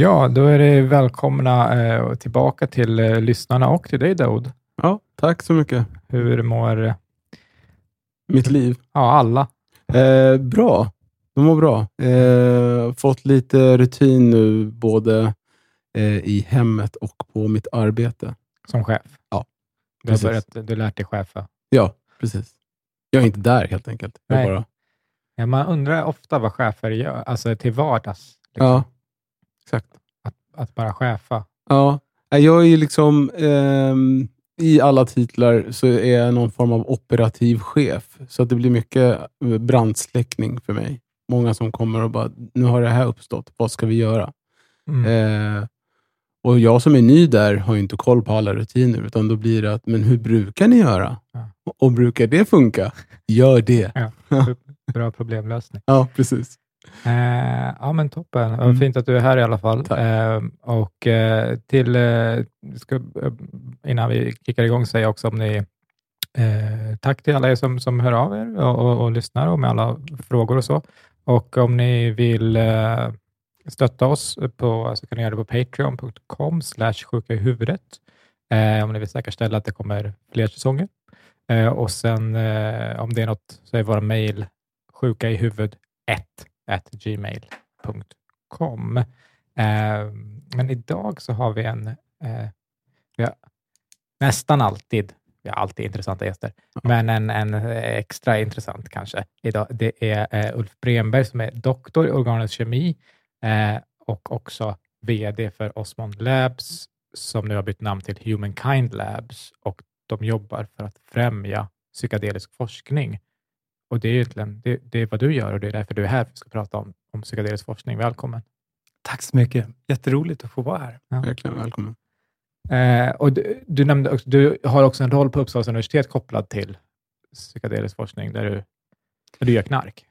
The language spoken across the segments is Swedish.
Ja, då är det välkomna eh, tillbaka till eh, lyssnarna och till dig Daoud. Ja, tack så mycket. Hur mår eh, Mitt liv? ja, alla? Eh, bra. De mår bra. Eh, fått lite rutin nu, både i hemmet och på mitt arbete. Som chef? Ja, Du har börjat, du lärt dig chefa? Ja, precis. Jag är inte där helt enkelt. Jag Nej. bara, Ja, man undrar ofta vad chefer gör, alltså till vardags. liksom. ja, exakt. Att, att bara chefa. Ja, jag är ju liksom, ehm, i alla titlar så är jag någon form av operativ chef. Så att det blir mycket eh, brandsläckning för mig. Många som kommer och bara, nu har det här uppstått, vad ska vi göra? Mm. Eh, och jag som är ny där har ju inte koll på alla rutiner, utan då blir det att, men hur brukar ni göra? Ja. Och brukar det funka? Gör det. Ja, bra problemlösning. Ja, precis. Eh, ja, men toppen. Mm. Fint att du är här i alla fall. Eh, och eh, till, eh, ska, eh, innan vi kickar igång säga också om ni eh, tack till alla er som, som hör av er och, och, och lyssnar och med alla frågor och så. Och om ni vill stötta oss på, så kan ni göra det på patreon.com slash sjuka i huvudet. Om ni vill säkerställa att det kommer fler säsonger. Och sen om det är något så är våra mejl sjuka i huvud 1 at gmail.com. Eh, men idag så har vi en, eh, vi har nästan alltid, vi har alltid intressanta gäster, men en, en extra intressant kanske idag. Det är eh, Ulf Bremberg som är doktor i organisk kemi eh, och också VD för Osmond Labs som nu har bytt namn till Humankind Labs och de jobbar för att främja psykedelisk forskning. Och det är egentligen det, det är vad du gör och det är därför du är här för att ska prata om, om psykedelisk forskning. Välkommen! Tack så mycket. Jätteroligt att få vara här. Verkligen välkommen. Eh, och du, du nämnde också, du har också en roll på Uppsala universitet kopplad till psykedelisk forskning där du, där du gör knark.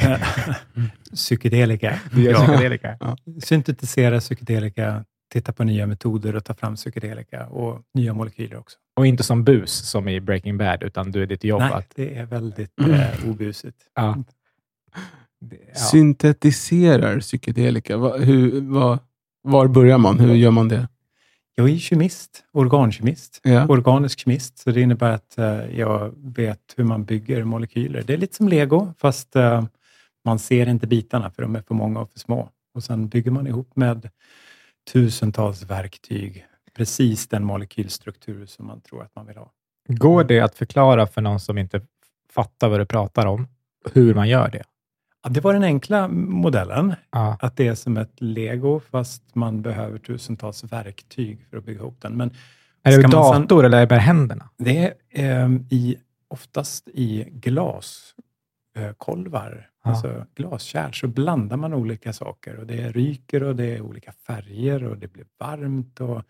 psykedelika. Du gör Ja. psykedelika. Syntetisera psykedelika, titta på nya metoder och ta fram psykedelika och nya molekyler också. Och inte som bus som i Breaking Bad, utan du är ditt jobb Nej, att... det är väldigt eh, obusigt. Ja. Det- ja. Syntetiserar psykedelika. Va, hur, va, var börjar man? Hur gör man det? Jag är kemist, organkemist, Ja. organisk kemist, så det innebär att eh, jag vet hur man bygger molekyler. Det är lite som lego, fast eh, man ser inte bitarna för de är för många och för små. Och sen bygger man ihop med tusentals verktyg precis den molekylstruktur som man tror att man vill ha. Går det att förklara för någon som inte fattar vad du pratar om, hur man gör det? Ja, det var den enkla modellen, Ja. att det är som ett lego, fast man behöver tusentals verktyg för att bygga ihop den. Men Är det man sen- dator eller är det med händerna? Det är ehm, i, oftast i glaskolvar, Ja. alltså glaskärl, så blandar man olika saker. Och Det ryker och det är olika färger och det blir varmt. och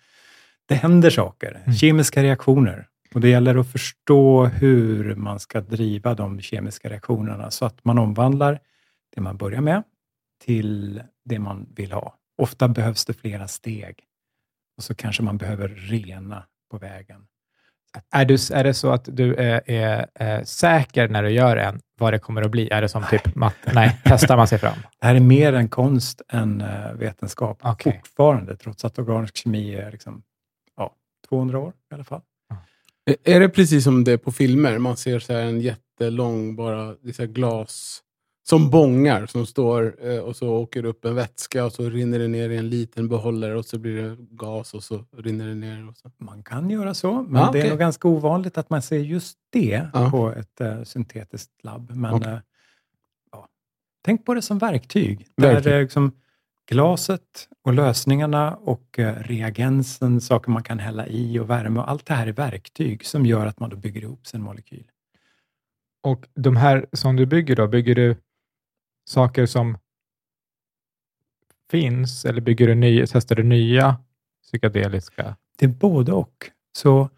Det händer saker, Mm. kemiska reaktioner. Och Det gäller att förstå hur man ska driva de kemiska reaktionerna så att man omvandlar det man börjar med till det man vill ha. Ofta behövs det flera steg. Och så kanske man behöver rena på vägen. Är, du, är det så att du är, är, är säker när du gör en, vad det kommer att bli? Är det som typ matte? Nej, testar man sig fram? Det här är mer en konst än eh, vetenskap Okej. fortfarande, trots att organisk kemi är liksom, ja, 200 år i alla fall. Är- det precis som det är på filmer? Man ser så här en jättelång bara, det är så glas som bångar som står eh, och så åker upp en vätska och så rinner det ner i en liten behållare och så blir det gas och så rinner det ner. Och så. Man kan göra så, men Ja, det är nog ganska ovanligt att man ser just det Ja. på ett eh, syntetiskt labb. Men Okej. eh, ja, tänk på det som verktyg. Där Verktyg. eh, liksom glaset och lösningarna och reagensen, saker man kan hälla i och värme och allt det här är verktyg som gör att man då bygger ihop sin molekyl. Och de här som du bygger då, bygger du saker som finns eller bygger du nya, testar du nya psykedeliska? Det är både och. Så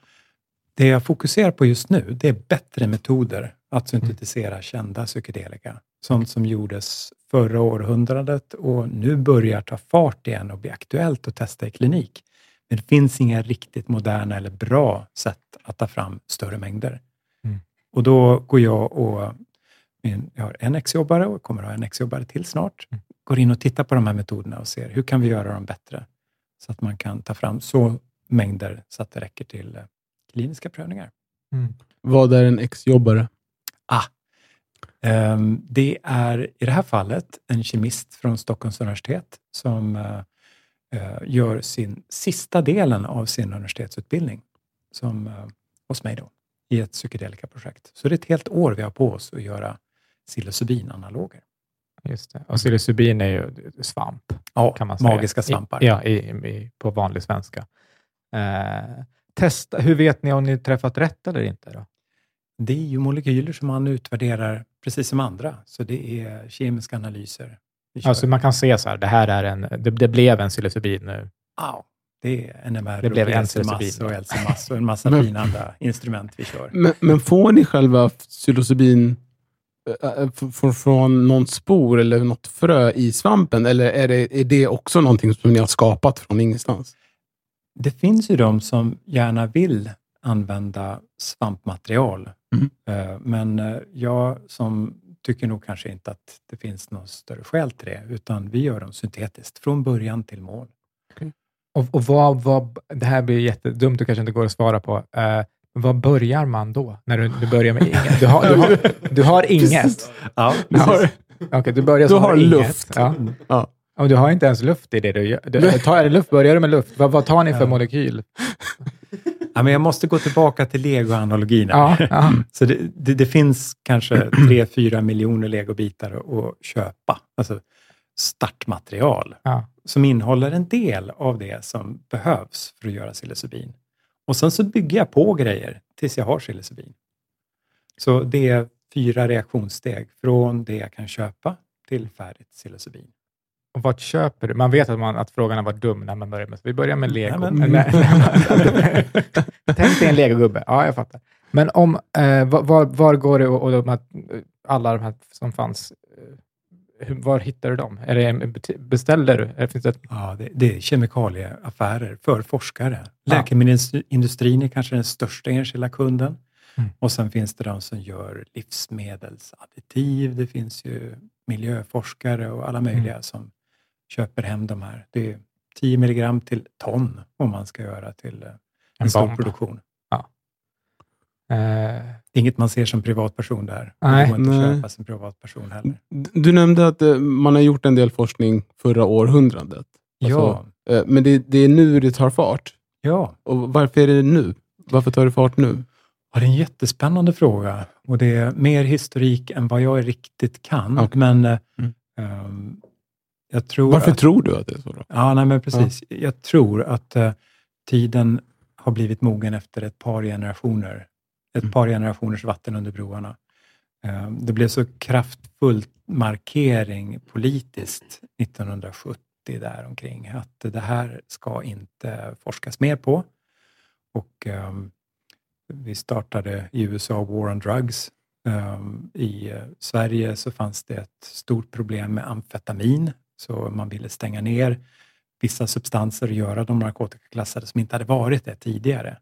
det jag fokuserar på just nu, det är bättre metoder att syntetisera kända psykedelika. Sånt som gjordes förra århundradet och nu börjar ta fart igen och bli aktuellt att testa i klinik. Men det finns inga riktigt moderna eller bra sätt att ta fram större mängder. Mm. Och då går jag och jag har en exjobbare och kommer ha en exjobbare till snart. Mm. går in och tittar på de här metoderna och ser hur kan vi göra dem bättre? Så att man kan ta fram så mängder så att det räcker till eh, kliniska prövningar. Mm. Vad är en exjobbare? Ah, ehm, det är i det här fallet en kemist från Stockholms universitet som eh, eh, gör sin sista delen av sin universitetsutbildning som, hos mig då, i ett psykedelikaprojekt. Så det är ett helt år vi har på oss att göra psilocybinanaloger. Just det. Och psilocybin är ju svamp, Ja, kan man säga. magiska svampar. I, ja, i, i, på vanlig svenska. Eh, testa, hur vet ni om ni träffat rätt eller inte? Då? Det är ju molekyler som man utvärderar precis som andra, så det är kemiska analyser. Alltså man kan se så här, det här är en, det, det blev en psilocybin nu. Ja, det är NMR, Det blev och psilocybin. och LCMAS och en massa fina andra instrument vi kör. Men, men får ni själva psilocybin från någon spor eller något frö i svampen? Eller är det, är det också någonting som ni har skapat från ingenstans? Det finns ju de som gärna vill använda svampmaterial, Mm. Men jag som tycker nog kanske inte att det finns något större skäl till det, utan vi gör dem syntetiskt, från början till mål. Och, och vad, vad, det här blir jättedumt och kanske inte går att svara på. Vad börjar man då? När du, du börjar med inget? Du har, du har, du har inget. Ja, Du har, Okej, du börjar Du har luft. Ja. ja. Och du har inte ens luft i det du gör. Du, tar, luft, börjar du med luft? Vad, vad tar ni för Ja. molekyl? Ja, men jag måste gå tillbaka till legoanalogin. Ja, ja. Så det, det, det finns kanske 3-4 miljoner legobitar att, att köpa, alltså startmaterial, Ja. som innehåller en del av det som behövs för att göra psilocybin. Och sen så bygger jag på grejer tills jag har psilocybin. Så det är fyra reaktionssteg från det jag kan köpa till färdigt psilocybin. Och vart köper du? Man vet att, man, att frågan varit dum när man börjar med Vi börjar med lego. Nej, men- Nej, Tänk dig en legogubbe. Ja, jag fattar. Men om, eh, var, var, var går det och, och de här, alla de här som fanns, var hittar du dem? Är det beställer du? Eller finns det ett, Ja, det, det är kemikalieaffärer för forskare. Läkemedelsindustrin är kanske den största enskilda kunden. Mm. Och sen finns det de som gör livsmedelsadditiv. Det finns ju miljöforskare och alla möjliga Mm. som köper hem de här. Det är 10 milligram till ton om man ska göra till eh, en, En stor bomb. produktion. Eh, Inget man ser som privatperson där. Nej. Det går inte att Nej. köpa som privatperson heller. Du nämnde att eh, man har gjort en del forskning förra århundradet. Alltså, ja, eh, Men det, det är nu det tar fart. ja. Och varför är det nu? Varför tar det fart nu? Ja, det är en jättespännande fråga och det är mer historik än vad jag riktigt kan. Okej. Men Mm. ehm, jag tror Varför att, tror du att det är så? Då? Ja, nej, men precis. Jag tror att eh, tiden har blivit mogen efter ett par generationer. Ett par generationers vatten under broarna. Eh, det blev så kraftfull markering politiskt 1970 där omkring att det här ska inte forskas mer på. Och ehm, vi startade i USA War on Drugs. Ehm, I eh, Sverige så fanns det ett stort problem med amfetamin, så man ville stänga ner vissa substanser och göra dem narkotikaklassade som inte hade varit det tidigare.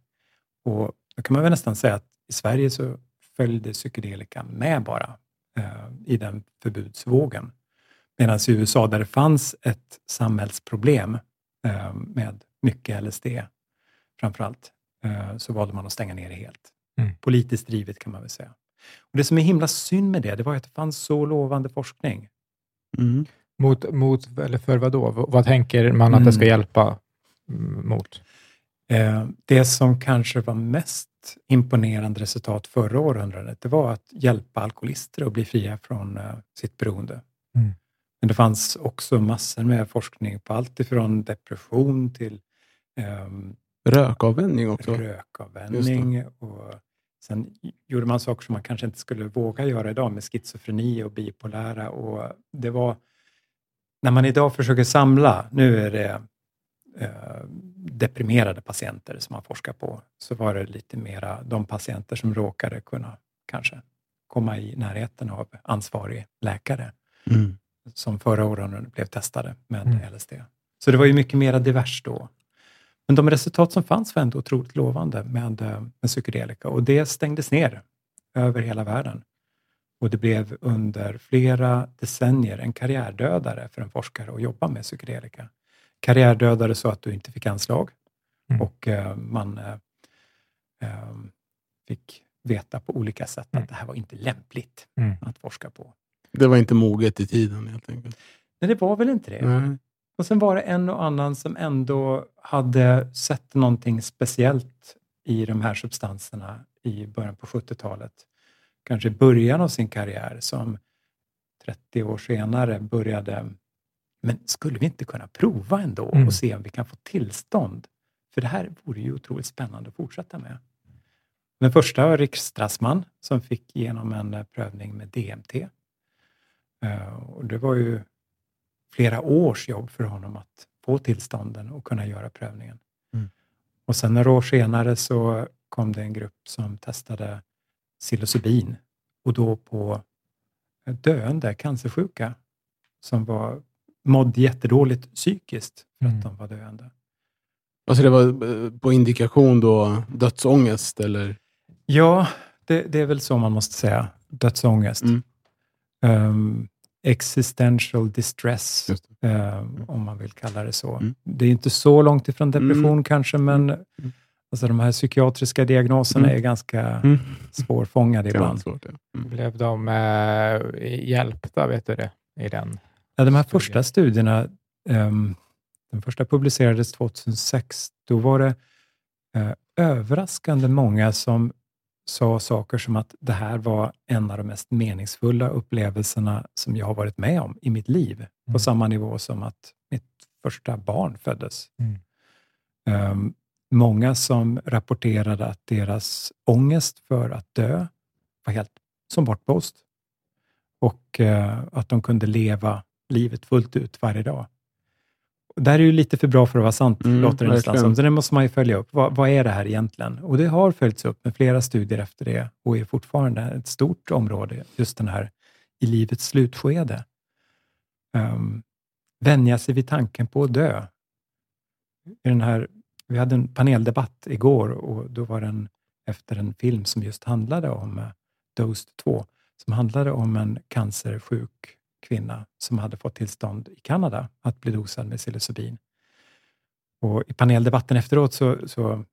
Och då kan man väl nästan säga att i Sverige så följde psykedelika med bara eh, i den förbudsvågen. Medan i USA, där det fanns ett samhällsproblem eh, med mycket LSD framför allt, eh, så valde man att stänga ner det helt. Mm. Politiskt drivet kan man väl säga. Och Det som är himla synd med det, det var att det fanns så lovande forskning. Mm. mot, mot, eller för vad då? Vad tänker man att det ska Mm. hjälpa mm, mot? Eh, det som kanske var mest imponerande resultat förra århundradet, det var att hjälpa alkoholister att bli fria från eh, sitt beroende. Mm. Men det fanns också massor med forskning på allt ifrån depression till ehm, Rökavvänjning också. rökavvänjning. Och sen gjorde man saker som man kanske inte skulle våga göra idag med schizofreni och bipolära. Och det var, när man idag försöker samla, nu är det deprimerade patienter som man forskar på, så var det lite mera de patienter som råkade kunna kanske komma i närheten av ansvarig läkare Mm. som förra året blev testade med Mm. LSD. Så det var ju mycket mera divers då. Men de resultat som fanns var ändå otroligt lovande med, eh, med psykedelika och det stängdes ner över hela världen. Och det blev under flera decennier en karriärdödare för en forskare att jobba med psykedelika. Karriärdödare så att du inte fick anslag Mm. och eh, man eh, eh, fick veta på olika sätt Mm. att det här var inte lämpligt Mm. att forska på. Det var inte moget i tiden helt enkelt. Men det var väl inte det? Nej. Och sen var det en och annan som ändå hade sett någonting speciellt i de här substanserna i början på 70-talet. Kanske i början av sin karriär som 30 år senare började, men skulle vi inte kunna prova ändå Mm. och se om vi kan få tillstånd? För det här vore ju otroligt spännande att fortsätta med. Den första var Rick Strassman som fick igenom en eh, prövning med DMT. Eh, Och det var ju flera års jobb för honom att få tillstånden och kunna göra prövningen. Mm. Och sen några år senare så kom det en grupp som testade psilocybin och då på döende cancersjuka som var, mådde jättedåligt psykiskt för Mm. att de var döende. Alltså det var eh, på indikation då dödsångest eller? Ja, det, det är väl så man måste säga. Dödsångest. Mm. Ehm, existential distress, ehm, om man vill kalla det så. Mm. Det är inte så långt ifrån depression kanske, men alltså, de här psykiatriska diagnoserna Mm. är ganska Mm. svårfångade ibland. svårt, ja. Mm. Blev de eh, hjälpta, vet du det, i den? Ja, de här första studierna, ehm, den första publicerades 2006, då var det eh, överraskande många som sa saker som att det här var en av de mest meningsfulla upplevelserna som jag har varit med om i mitt liv, på Mm. samma nivå som att mitt första barn föddes. Mm. Ehm, många som rapporterade att deras ångest för att dö var helt som bortblåst och eh, att de kunde leva livet fullt ut varje dag. Och Det här är ju lite för bra för att vara sant, Mm, låter det nästan som. Så det måste man ju följa upp. Vad, vad är det här egentligen? Och det har följts upp med flera studier efter det och är fortfarande ett stort område, just den här i livets slutskede. Um, vänja sig vid tanken på att dö. I den här, vi hade en paneldebatt igår och då var den efter en film som just handlade om uh, Dosed 2, som handlade om en cancersjuk kvinna som hade fått tillstånd i Kanada att bli dosad med psilocybin. Och I paneldebatten efteråt så, så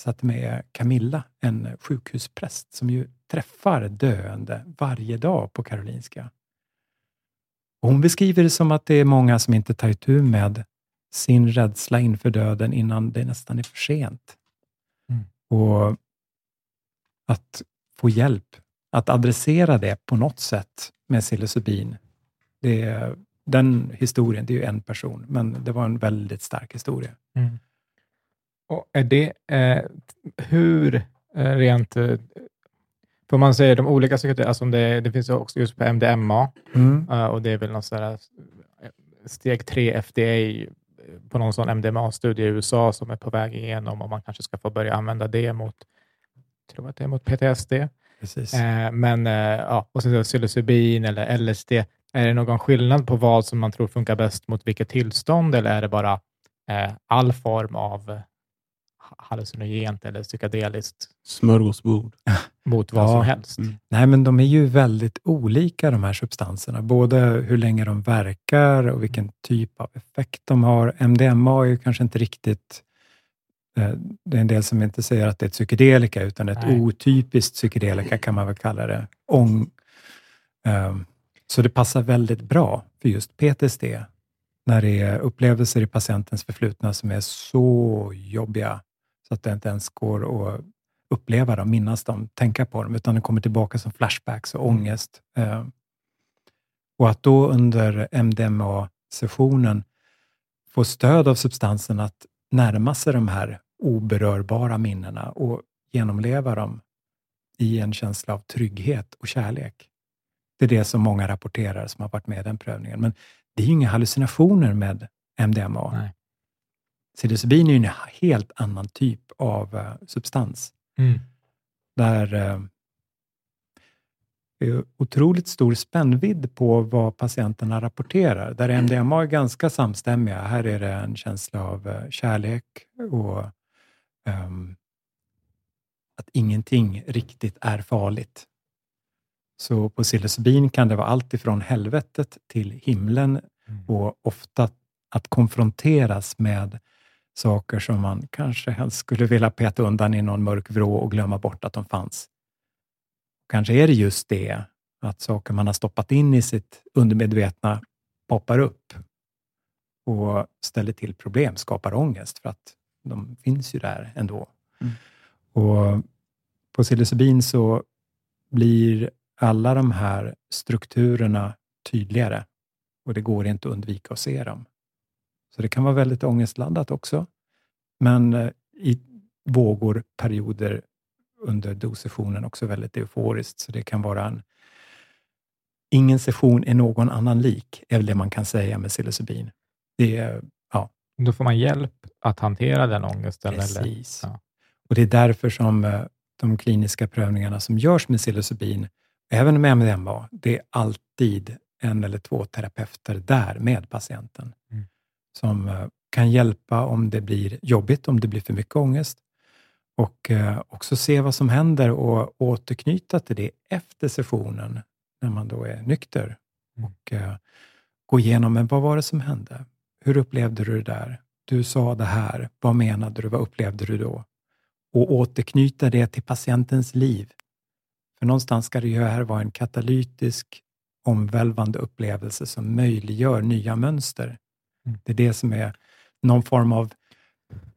satt med Camilla, en sjukhuspräst som ju träffar döende varje dag på Karolinska. Och hon beskriver det som att det är många som inte tar itu med sin rädsla inför döden innan det nästan är för sent. Mm. Och att få hjälp att adressera det på något sätt med psilocybin. Det den historien, det är ju en person, men det var en väldigt stark historia. Mm. Och är det, eh, hur eh, rent, eh, får man säga de olika psykedelika, alltså det, det finns också just på MDMA eh, och det är väl någon sån där eh, steg 3 FDA på någon sån MDMA-studie i USA som är på väg igenom och man kanske ska få börja använda det mot, tror att det är mot PTSD. Precis. Eh, men, eh, ja, och sen psilocybin eller LSD, är det någon skillnad på vad som man tror funkar bäst mot vilket tillstånd eller är det bara eh, all form av eh, hallucinogent eller psykedeliskt Smörgåsbord. mot vad Ja. som helst? Mm. Nej, men de är ju väldigt olika de här substanserna. Både hur länge de verkar och vilken typ av effekt de har. MDMA är ju kanske inte riktigt... eh, Det är en del som inte säger att det är ett psykedelika, utan ett Nej. otypiskt psykedelika kan man väl kalla det. Ång, ehm, så det passar väldigt bra för just PTSD, när det är upplevelser i patientens förflutna som är så jobbiga, så att det inte ens går att uppleva dem, minnas dem, tänka på dem, utan det kommer tillbaka som flashbacks och ångest. Eh, och att då under MDMA-sessionen få stöd av substansen att närma sig de här oberörbara minnena och genomleva dem i en känsla av trygghet och kärlek. Det är det som många rapporterar som har varit med i den prövningen. Men det är ju inga hallucinationer med MDMA. Nej. Psilocybin är ju en helt annan typ av eh, substans Mm. där eh, det är otroligt stor spännvidd på vad patienterna rapporterar. Där MDMA är ganska samstämmiga. Här är det en känsla av eh, kärlek och ehm, att ingenting riktigt är farligt. Så på psilocybin kan det vara allt ifrån helvetet till himlen Mm. och ofta att konfronteras med saker som man kanske helst skulle vilja peta undan i någon mörk vrå och glömma bort att de fanns. Kanske är det just det, att saker man har stoppat in i sitt undermedvetna poppar upp och ställer till problem, skapar ångest, för att de finns ju där ändå. Mm. Och på psilocybin så blir alla de här strukturerna tydligare och det går inte att undvika att se dem. Så det kan vara väldigt ångestladdat också, men eh, i vågor, perioder under dossessionen också väldigt euforiskt, så det kan vara en Ingen session är någon annan lik, är väl det man kan säga med psilocybin. Det är, ja, Då får man hjälp att hantera den ångesten? Eller? precis. Ja. Och det är därför som eh, de kliniska prövningarna som görs med psilocybin, även med MDMA, det är alltid en eller två terapeuter där med patienten, Mm. som eh, kan hjälpa om det blir jobbigt, om det blir för mycket ångest, och eh, också se vad som händer och återknyta till det efter sessionen, när man då är nykter, Mm. och eh, gå igenom, men vad var det som hände? Hur upplevde du det där? Du sa det här, vad menade du? Vad upplevde du då? Och återknyta det till patientens liv. För någonstans ska det ju här vara en katalytisk, omvälvande upplevelse som möjliggör nya mönster. Mm. Det är det som är någon form av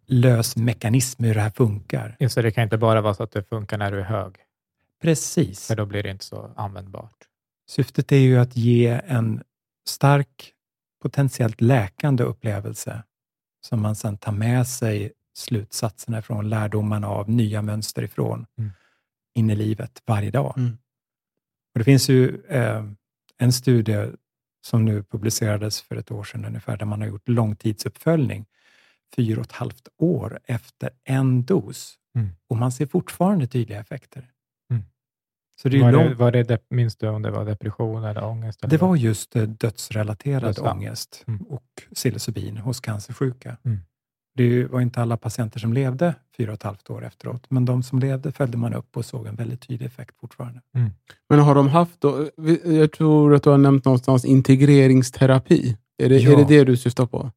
lös mekanism hur det här funkar. Just det, det kan inte bara vara så att det funkar när du är hög, Precis. för då blir det inte så användbart. Syftet är ju att ge en stark, potentiellt läkande upplevelse som man sedan tar med sig slutsatserna ifrån, lärdomarna av nya mönster ifrån Mm. In i livet varje dag. Mm. Och Det finns ju eh, en studie som nu publicerades för ett år sedan ungefär, där man har gjort långtidsuppföljning, fyra och ett halvt år efter en dos. Mm. Och man ser fortfarande tydliga effekter. Mm. Så det är Var långt det, var det, minns du om det var depression eller ångest? Eller det var just eh, dödsrelaterad Dödsfall. ångest Mm. och psilocybin hos cancersjuka. Mm. Det var inte alla patienter som levde fyra och ett halvt år efteråt, men de som levde följde man upp och såg en väldigt tydlig effekt fortfarande. Men har de haft, då, jag tror att du har nämnt någonstans integreringsterapi. Är det, Ja. är det det du syftar på?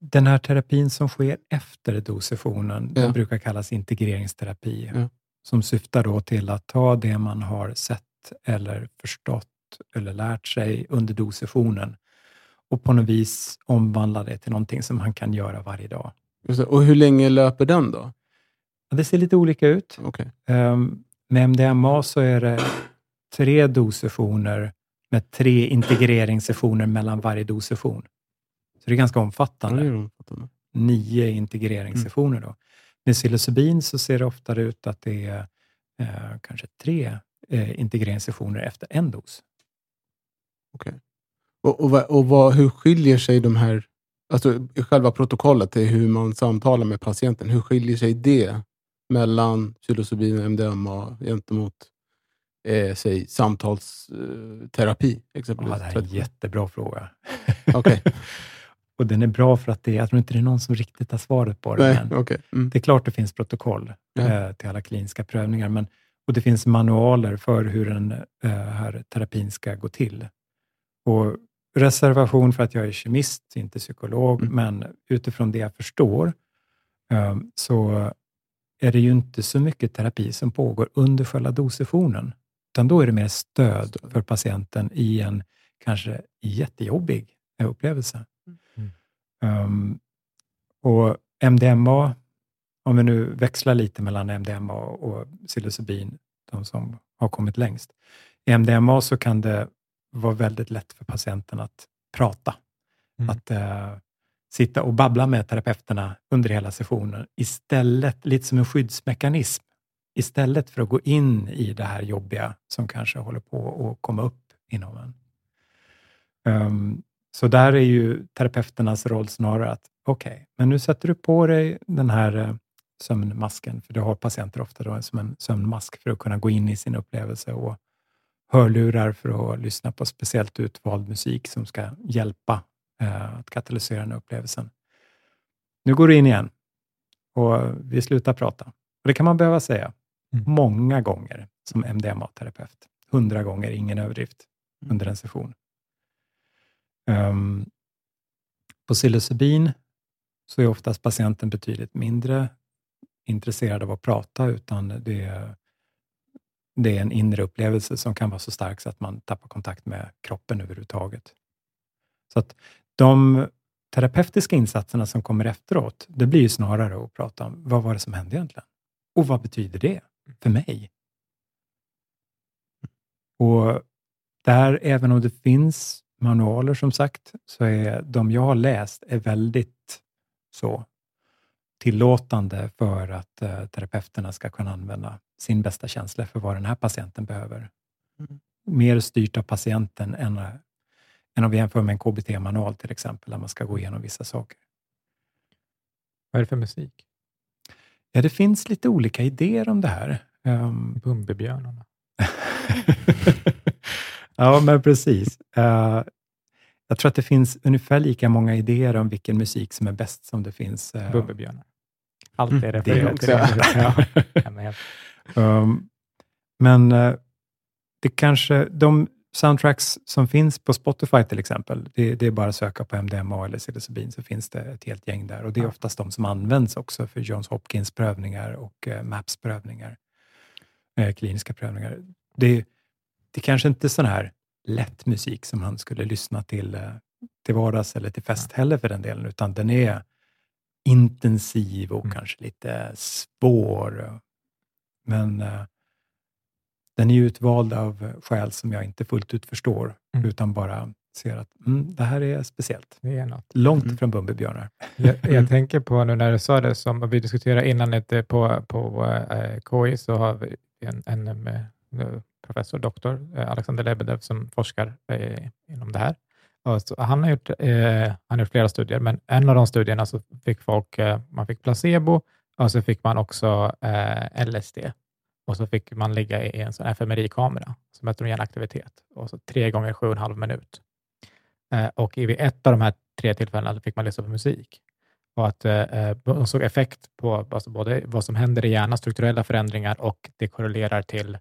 Den här terapin som sker efter dossessionen, Ja. den brukar kallas integreringsterapi, Ja. som syftar då till att ta det man har sett eller förstått eller lärt sig under dossessionen och på något vis omvandla det till någonting som man kan göra varje dag. Och hur länge löper den då? Ja, Det ser lite olika ut. Okej. Ehm, med MDMA så är det tre dossessioner med tre integreringssessioner mellan varje dossession. Så det är ganska Ja, omfattande. det är omfattande. Nio integreringssessioner. Då. Med psilocybin så ser det oftare ut att det är eh, kanske tre eh, integreringssessioner efter en dos. Och, och, vad- och vad, hur skiljer sig de här, alltså själva protokollet till hur man samtalar med patienten, hur skiljer sig det mellan psilocybin och MDMA gentemot eh, säg, samtalsterapi? Ja, exempelvis? det här är en jättebra fråga. Okej. Och den är bra för att det, jag tror inte det är någon som riktigt har svaret på det. Nej, okej. Mm. Det är klart det finns protokoll Ja. eh, till alla kliniska prövningar, men, och det finns manualer för hur den eh, här terapin ska gå till. Och reservation för att jag är kemist, inte psykolog, Mm. men utifrån det jag förstår eh, så är det ju inte så mycket terapi som pågår under själva dossessionen, utan då är det mer stöd för patienten i en kanske jättejobbig upplevelse. Mm. Um, och MDMA, om vi nu växlar lite mellan MDMA och psilocybin, de som har kommit längst. I MDMA så kan det vara väldigt lätt för patienten att prata, Mm. att eh, sitta och babbla med terapeuterna under hela sessionen, istället, lite som en skyddsmekanism, istället för att gå in i det här jobbiga som kanske håller på att komma upp inom en. Um, så där är ju terapeuternas roll snarare att, okej, men nu sätter du på dig den här eh, sömnmasken, för det har patienter ofta då, som en sömnmask för att kunna gå in i sin upplevelse och hörlurar för att lyssna på speciellt utvald musik som ska hjälpa eh, att katalysera den upplevelsen. Nu går du in igen och vi slutar prata. Och det kan man behöva säga Mm. många gånger som MDMA-terapeut. hundra gånger, ingen överdrift, Mm. under en session. Um, på psilocybin så är oftast patienten betydligt mindre intresserad av att prata, utan det är, det är en inre upplevelse som kan vara så stark så att man tappar kontakt med kroppen överhuvudtaget. Så att de terapeutiska insatserna som kommer efteråt, det blir ju snarare att prata om vad var det som hände egentligen? Och vad betyder det för mig? Och där, även om det finns manualer som sagt, så är de jag har läst är väldigt så tillåtande för att eh, terapeuterna ska kunna använda sin bästa känsla för vad den här patienten behöver. Mm. Mer styrt av patienten än, än om vi jämför med en KBT-manual till exempel, där man ska gå igenom vissa saker. Vad är det för musik? Ja, det finns lite olika idéer om det här. Um, Bumbibjörnarna. ja, men precis. Uh, jag tror att det finns ungefär lika många idéer om vilken musik som är bäst som det finns. Uh, Bumbibjörnar. Allt är det refererat också. till det. Ja. Ja, helt- Um, men uh, det kanske, de soundtracks som finns på Spotify till exempel, det, det är bara att söka på MDMA eller psilocybin så finns det ett helt gäng där. Och det är oftast de som används också för Johns Hopkins prövningar och uh, MAPS prövningar, eh, kliniska prövningar. Det, det kanske inte är sån här lätt musik som han skulle lyssna till eh, till vardags eller till fest heller för den delen, utan den är intensiv och Mm. kanske lite svår. Men eh, den är utvald av skäl som jag inte fullt ut förstår, Mm. utan bara ser att mm, det här är speciellt. Det är något. Långt Mm. från Bumbibjörnar. Jag, jag Mm. tänker på nu när du sa det, som vi diskuterade innan lite på, på eh, KI, så har vi en, en eh, professor, doktor, eh, Alexander Lebedev, som forskar eh, inom det här. Så, han, har gjort, eh, han har gjort flera studier, men en av de studierna så fick folk, eh, man fick placebo och så fick man också eh, LSD. Och så fick man ligga i en sån fMRI-kamera som mäter hjärnaktivitet, och så tre gånger sju och en halv minut. Eh, och vid ett av de här tre tillfällena fick man lyssna på musik. Och att eh, de såg effekt på alltså både vad som händer i hjärnan, strukturella förändringar, och det korrelerar till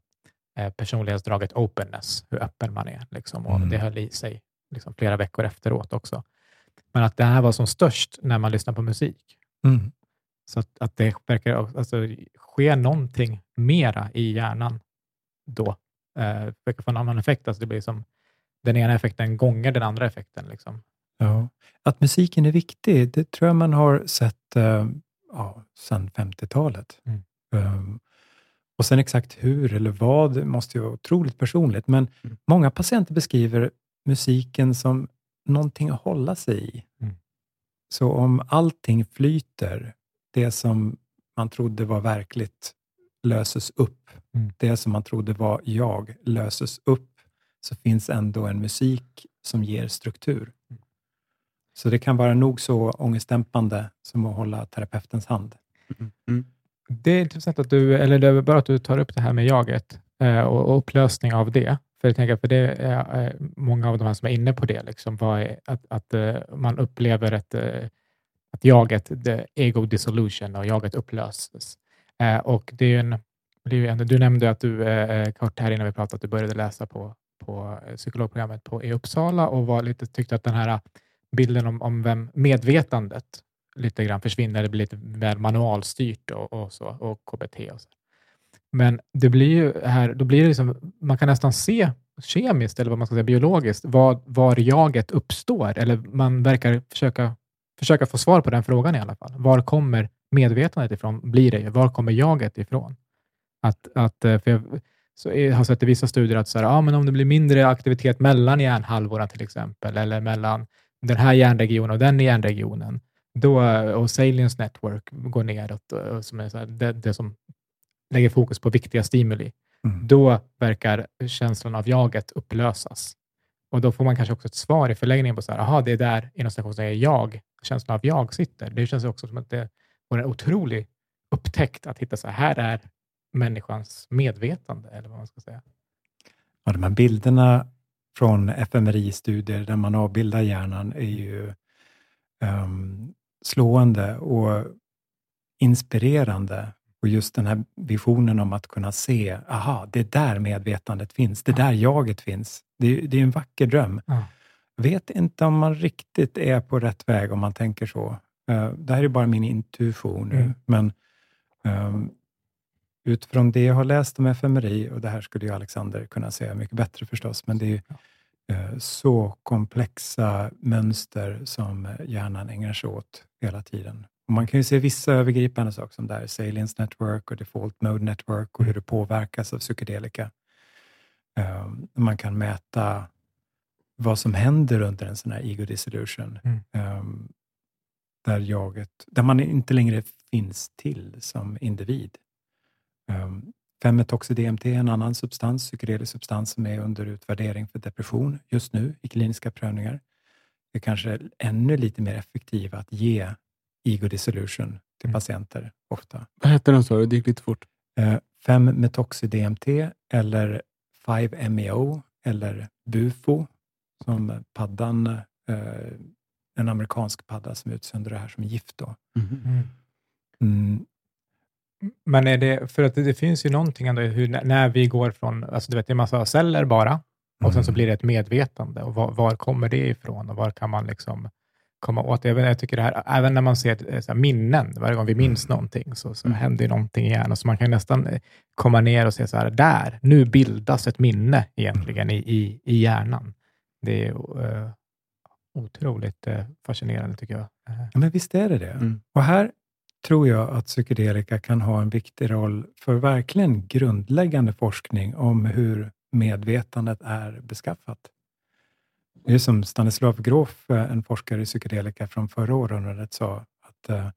eh, personlighetsdraget openness, hur öppen man är. Liksom, och Mm. Det höll i sig liksom, flera veckor efteråt också. Men att det här var som störst när man lyssnar på musik. Mm. Så att, att det verkar alltså, ske någonting mera i hjärnan då. Eh, verkar få en annan effekt. Alltså det blir som den ena effekten gånger den andra effekten. Liksom. Ja. Att musiken är viktig, det tror jag man har sett eh, ja, sedan 50-talet. Mm. Um, och sen exakt hur eller vad, måste ju vara otroligt personligt. Men Mm. många patienter beskriver musiken som någonting att hålla sig i. Mm. Så om allting flyter, det som man trodde var verkligt löses upp. Mm. Det som man trodde var jag löses upp, så finns ändå en musik som ger struktur. Mm. Så det kan vara nog så ångestdämpande som att hålla terapeutens hand. Mm. Mm. Det är intressant att du, eller det är bra att du tar upp det här med jaget eh, och, och upplösning av det. För jag tänker, för det är eh, många av de här som är inne på det, liksom, vad är, att, att eh, man upplever ett, eh, att jaget, the ego dissolution och jaget upplöses. Eh, och det är en, det är en, du nämnde att du, eh, eh, kort här innan vi pratade, att du började läsa på, på eh, psykologprogrammet på, i Uppsala och var lite, tyckte att den här eh, bilden om, om vem medvetandet lite grann försvinner, det blir lite mer manualstyrt och, och, så, och KBT och så. Men det blir ju här, då blir det liksom, man kan nästan se kemiskt, eller vad man ska säga, biologiskt, var, var jaget uppstår, eller man verkar försöka, försöka få svar på den frågan i alla fall. Var kommer medvetandet ifrån, blir det ju. Var kommer jaget ifrån? Att, att, eh, för jag, så jag har sett i vissa studier att så här, ja, men om det blir mindre aktivitet mellan hjärnhalvorna till exempel, eller mellan den här hjärnregionen och den hjärnregionen, då, och Salience Network går neråt, och- som är så här, det, det som lägger fokus på viktiga stimuli, Mm. då verkar känslan av jaget upplösas. Och då får man kanske också ett svar i förlängningen på så här, aha, det är där inom citationstecken jag, känslan av jag sitter. Det känns också som att det vore en otrolig upptäckt att hitta så här, här är människans medvetande, eller vad man ska säga. Ja, de här bilderna från fMRI-studier där man avbildar hjärnan är ju ehm, slående och inspirerande. Och Och just den här visionen om att kunna se, aha, det är där medvetandet finns, det är där jaget finns. Det, är, det är en vacker dröm. Ja. Vet inte om man riktigt är på rätt väg om man tänker så. Eh, det här är bara min intuition nu, Mm. men ehm, utifrån det jag har läst om FMRI, och det här skulle ju Alexander kunna säga mycket bättre förstås, men det är ju eh, så komplexa mönster som hjärnan ägnar sig åt hela tiden. Och man kan ju se vissa övergripande saker som där Salience Network och Default Mode Network och hur det påverkas av psykedelika. Um, man kan mäta vad som händer under en sån här ego dissolution. Mm. Um, där, jaget, där man inte längre finns till som individ. Um, 5-metoxy-DMT är en annan substans, psykedelisk substans som är under utvärdering för depression just nu i kliniska prövningar. Det är kanske ännu lite mer effektivt att ge ego dissolution till Mm. patienter ofta. Vad hette den sa du? Det gick lite fort. Eh, 5-metoxy-DMT eller 5-MeO eller BUFO som paddan, eh, en amerikansk padda som utsöndrar det här som gift. Då. Mm. Mm, Men är det, för att det, det finns ju någonting ändå hur, när vi går från, alltså du vet, det är en massa celler bara, och sen så Mm. blir det ett medvetande. Och var, var kommer det ifrån och var kan man liksom komma åt det? Jag, tycker det här, även när man ser eh, så här, minnen, varje gång vi minns Mm. någonting, så, så händer ju någonting i hjärnan. Så man kan nästan eh, komma ner och se så här, där, nu bildas ett minne egentligen i, i, i hjärnan. Det är eh, otroligt eh, fascinerande tycker jag. Ja, men visst är det det. Mm. Och här tror jag att psykedelika kan ha en viktig roll för verkligen grundläggande forskning om hur medvetandet är beskaffat. Det är som Stanislav Grof, eh, en forskare i psykedelika från förra århundradet, sa att eh,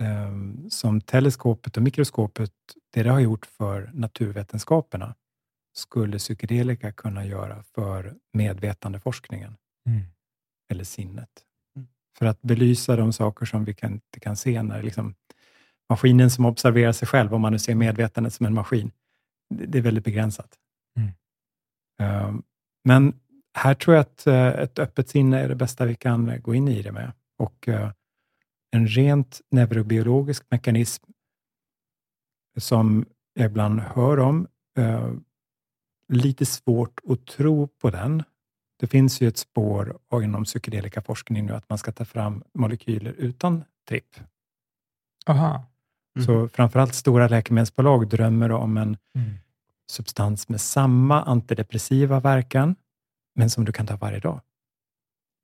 ehm, som teleskopet och mikroskopet, det det har gjort för naturvetenskaperna, skulle psykedelika kunna göra för medvetandeforskningen eller sinnet. Mm. För att belysa de saker som vi kan, inte kan se när liksom, maskinen som observerar sig själv, om man nu ser medvetandet som en maskin, det, det är väldigt begränsat. Mm. Um, men här tror jag att eh, ett öppet sinne är det bästa vi kan gå in i det med. Och eh, en rent neurobiologisk mekanism som jag ibland hör om, eh, lite svårt att tro på den. Det finns ju ett spår inom psykedelikaforskning nu att man ska ta fram molekyler utan tripp. Aha. Mm. Så framförallt stora läkemedelsbolag drömmer om en Mm. substans med samma antidepressiva verkan, men som du kan ta varje dag.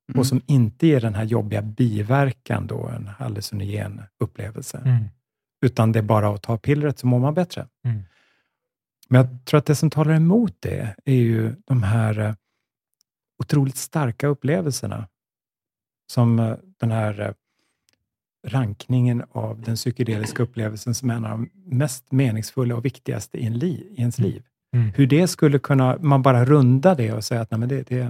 Mm. Och som inte ger den här jobbiga biverkan, då, en hallucinogen upplevelse. Mm. Utan det är bara att ta pillret så mår man bättre. Mm. Men jag tror att det som talar emot det är ju de här eh, otroligt starka upplevelserna. Som eh, den här eh, rankningen av den psykedeliska upplevelsen som är en av de mest meningsfulla och viktigaste i, en li, i ens liv. Mm. Hur det skulle kunna, man bara runda det och säga att nej, men det, det,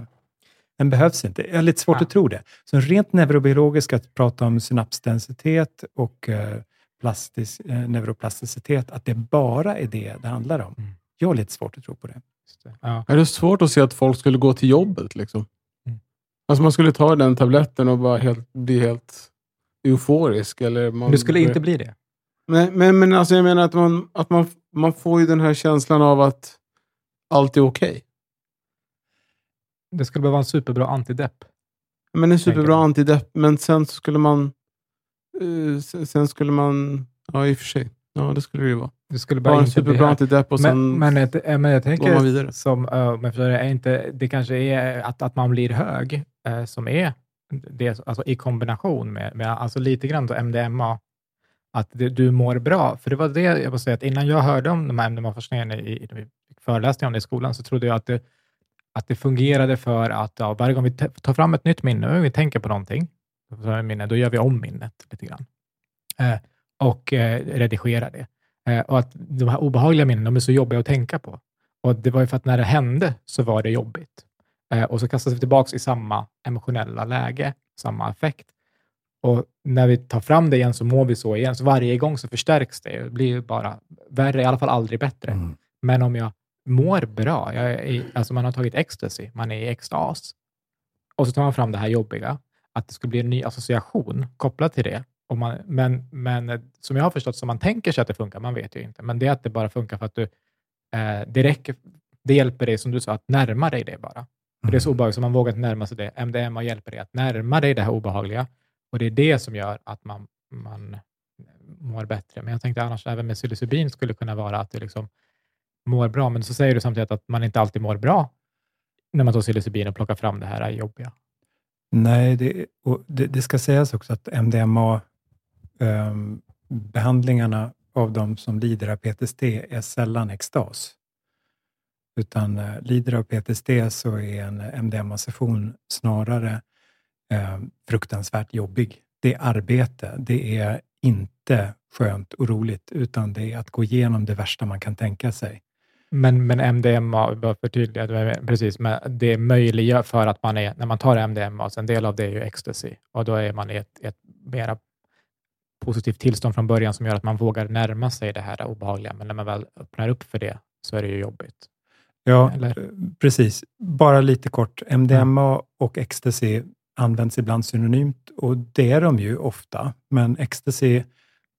den behövs inte. Jag har lite svårt Ja. att tro det. Så rent neurobiologiskt, att prata om synapsdensitet och eh, plastisk, eh, neuroplasticitet, att det bara är det det handlar om. Mm. Jag har lite svårt att tro på det. Det. Ja. Är det svårt att se att folk skulle gå till jobbet? Liksom? Mm. Alltså man skulle ta den tabletten och bara helt, bli helt euforisk. Eller man, Du skulle inte bli det? Men, men, men alltså jag menar att, man, att man, man får ju den här känslan av att allt är okej. Det skulle behöva vara en superbra antidepp. Men en superbra antidepp, men sen skulle man... eh, sen, skulle man... Ja, i och för sig. Ja, det skulle det ju vara. Det skulle bara Bara en superbra antidepp och sen... Men, men, eh, men jag går man tänker, vidare. som, uh, men förstår det, är inte, det kanske är att, att man blir hög, eh, som är det, alltså i kombination med, med alltså lite grann MDMA, att det, du mår bra. För det var det jag måste säga, att innan jag hörde om de här MDMA-forskningen, i, i, vi fick föreläsningar om det i skolan, så trodde jag att det, att det fungerade för att ja, varje gång vi tar fram ett nytt minne, vi tänker på någonting, minne, då gör vi om minnet lite grann eh, och eh, redigerar det. Eh, och att de här obehagliga minnena de är så jobbiga att tänka på. Och det var ju för att när det hände så var det jobbigt. Eh, och så kastas vi tillbaka i samma emotionella läge, samma affekt. Och när vi tar fram det igen så mår vi så igen. Så varje gång så förstärks det. Det blir ju bara värre, i alla fall aldrig bättre. Mm. Men om jag mår bra, jag är alltså man har tagit ecstasy, man är i extas, och så tar man fram det här jobbiga, att det skulle bli en ny association kopplat till det, om man, men, men eh, som jag har förstått, som man tänker sig att det funkar, man vet ju inte, men det är att det bara funkar för att du, eh, det, räcker, det hjälper dig, som du sa, att närma dig det bara. För det är så Mm. obehagligt, så man vågar inte närma sig det. MDMA hjälper dig att närma dig det här obehagliga och det är det som gör att man, man mår bättre. Men jag tänkte annars även med psilocybin skulle kunna vara att du liksom mår bra, men så säger du samtidigt att man inte alltid mår bra när man tar psilocybin och plockar fram det här jobbiga. Nej, det, och det, det ska sägas också att MDMA-behandlingarna ehm, av de som lider av PTSD är sällan extas. Utan eh, lider av PTSD så är en MDMA-session snarare eh, fruktansvärt jobbig. Det är arbete, det är inte skönt och roligt, utan det är att gå igenom det värsta man kan tänka sig. Men, men MDMA, bara förtydliga, precis, men det möjliggör för att man är, när man tar MDMA, så en del av det är ju ecstasy, och då är man i ett, ett mera positivt tillstånd från början som gör att man vågar närma sig det här obehagliga, men när man väl öppnar upp för det så är det ju jobbigt. Ja, Eller? eh, precis. Bara lite kort. MDMA och ecstasy används ibland synonymt och det är de ju ofta. Men ecstasy,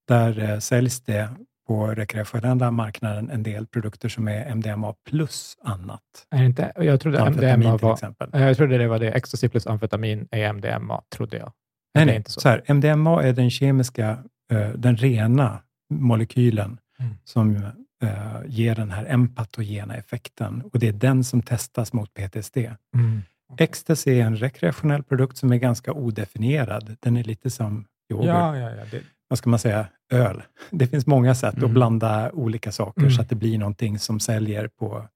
där eh, säljs det på rekreationella marknaden en del produkter som är MDMA plus annat. Är det inte, jag trodde MDMA till var, exempel. jag trodde det var det, ecstasy plus amfetamin är MDMA, trodde jag. Nej, nej. inte så. Så här, MDMA är den kemiska, eh, den rena molekylen Mm. som eh, ger den här empatogena effekten och det är den som testas mot PTSD. Mm. Ecstasy är en rekreationell produkt som är ganska odefinierad. Den är lite som yoghurt. Ja, ja, ja. Det, Vad ska man säga? Öl. Det finns många sätt Mm. att blanda olika saker Mm. så att det blir någonting som säljer på,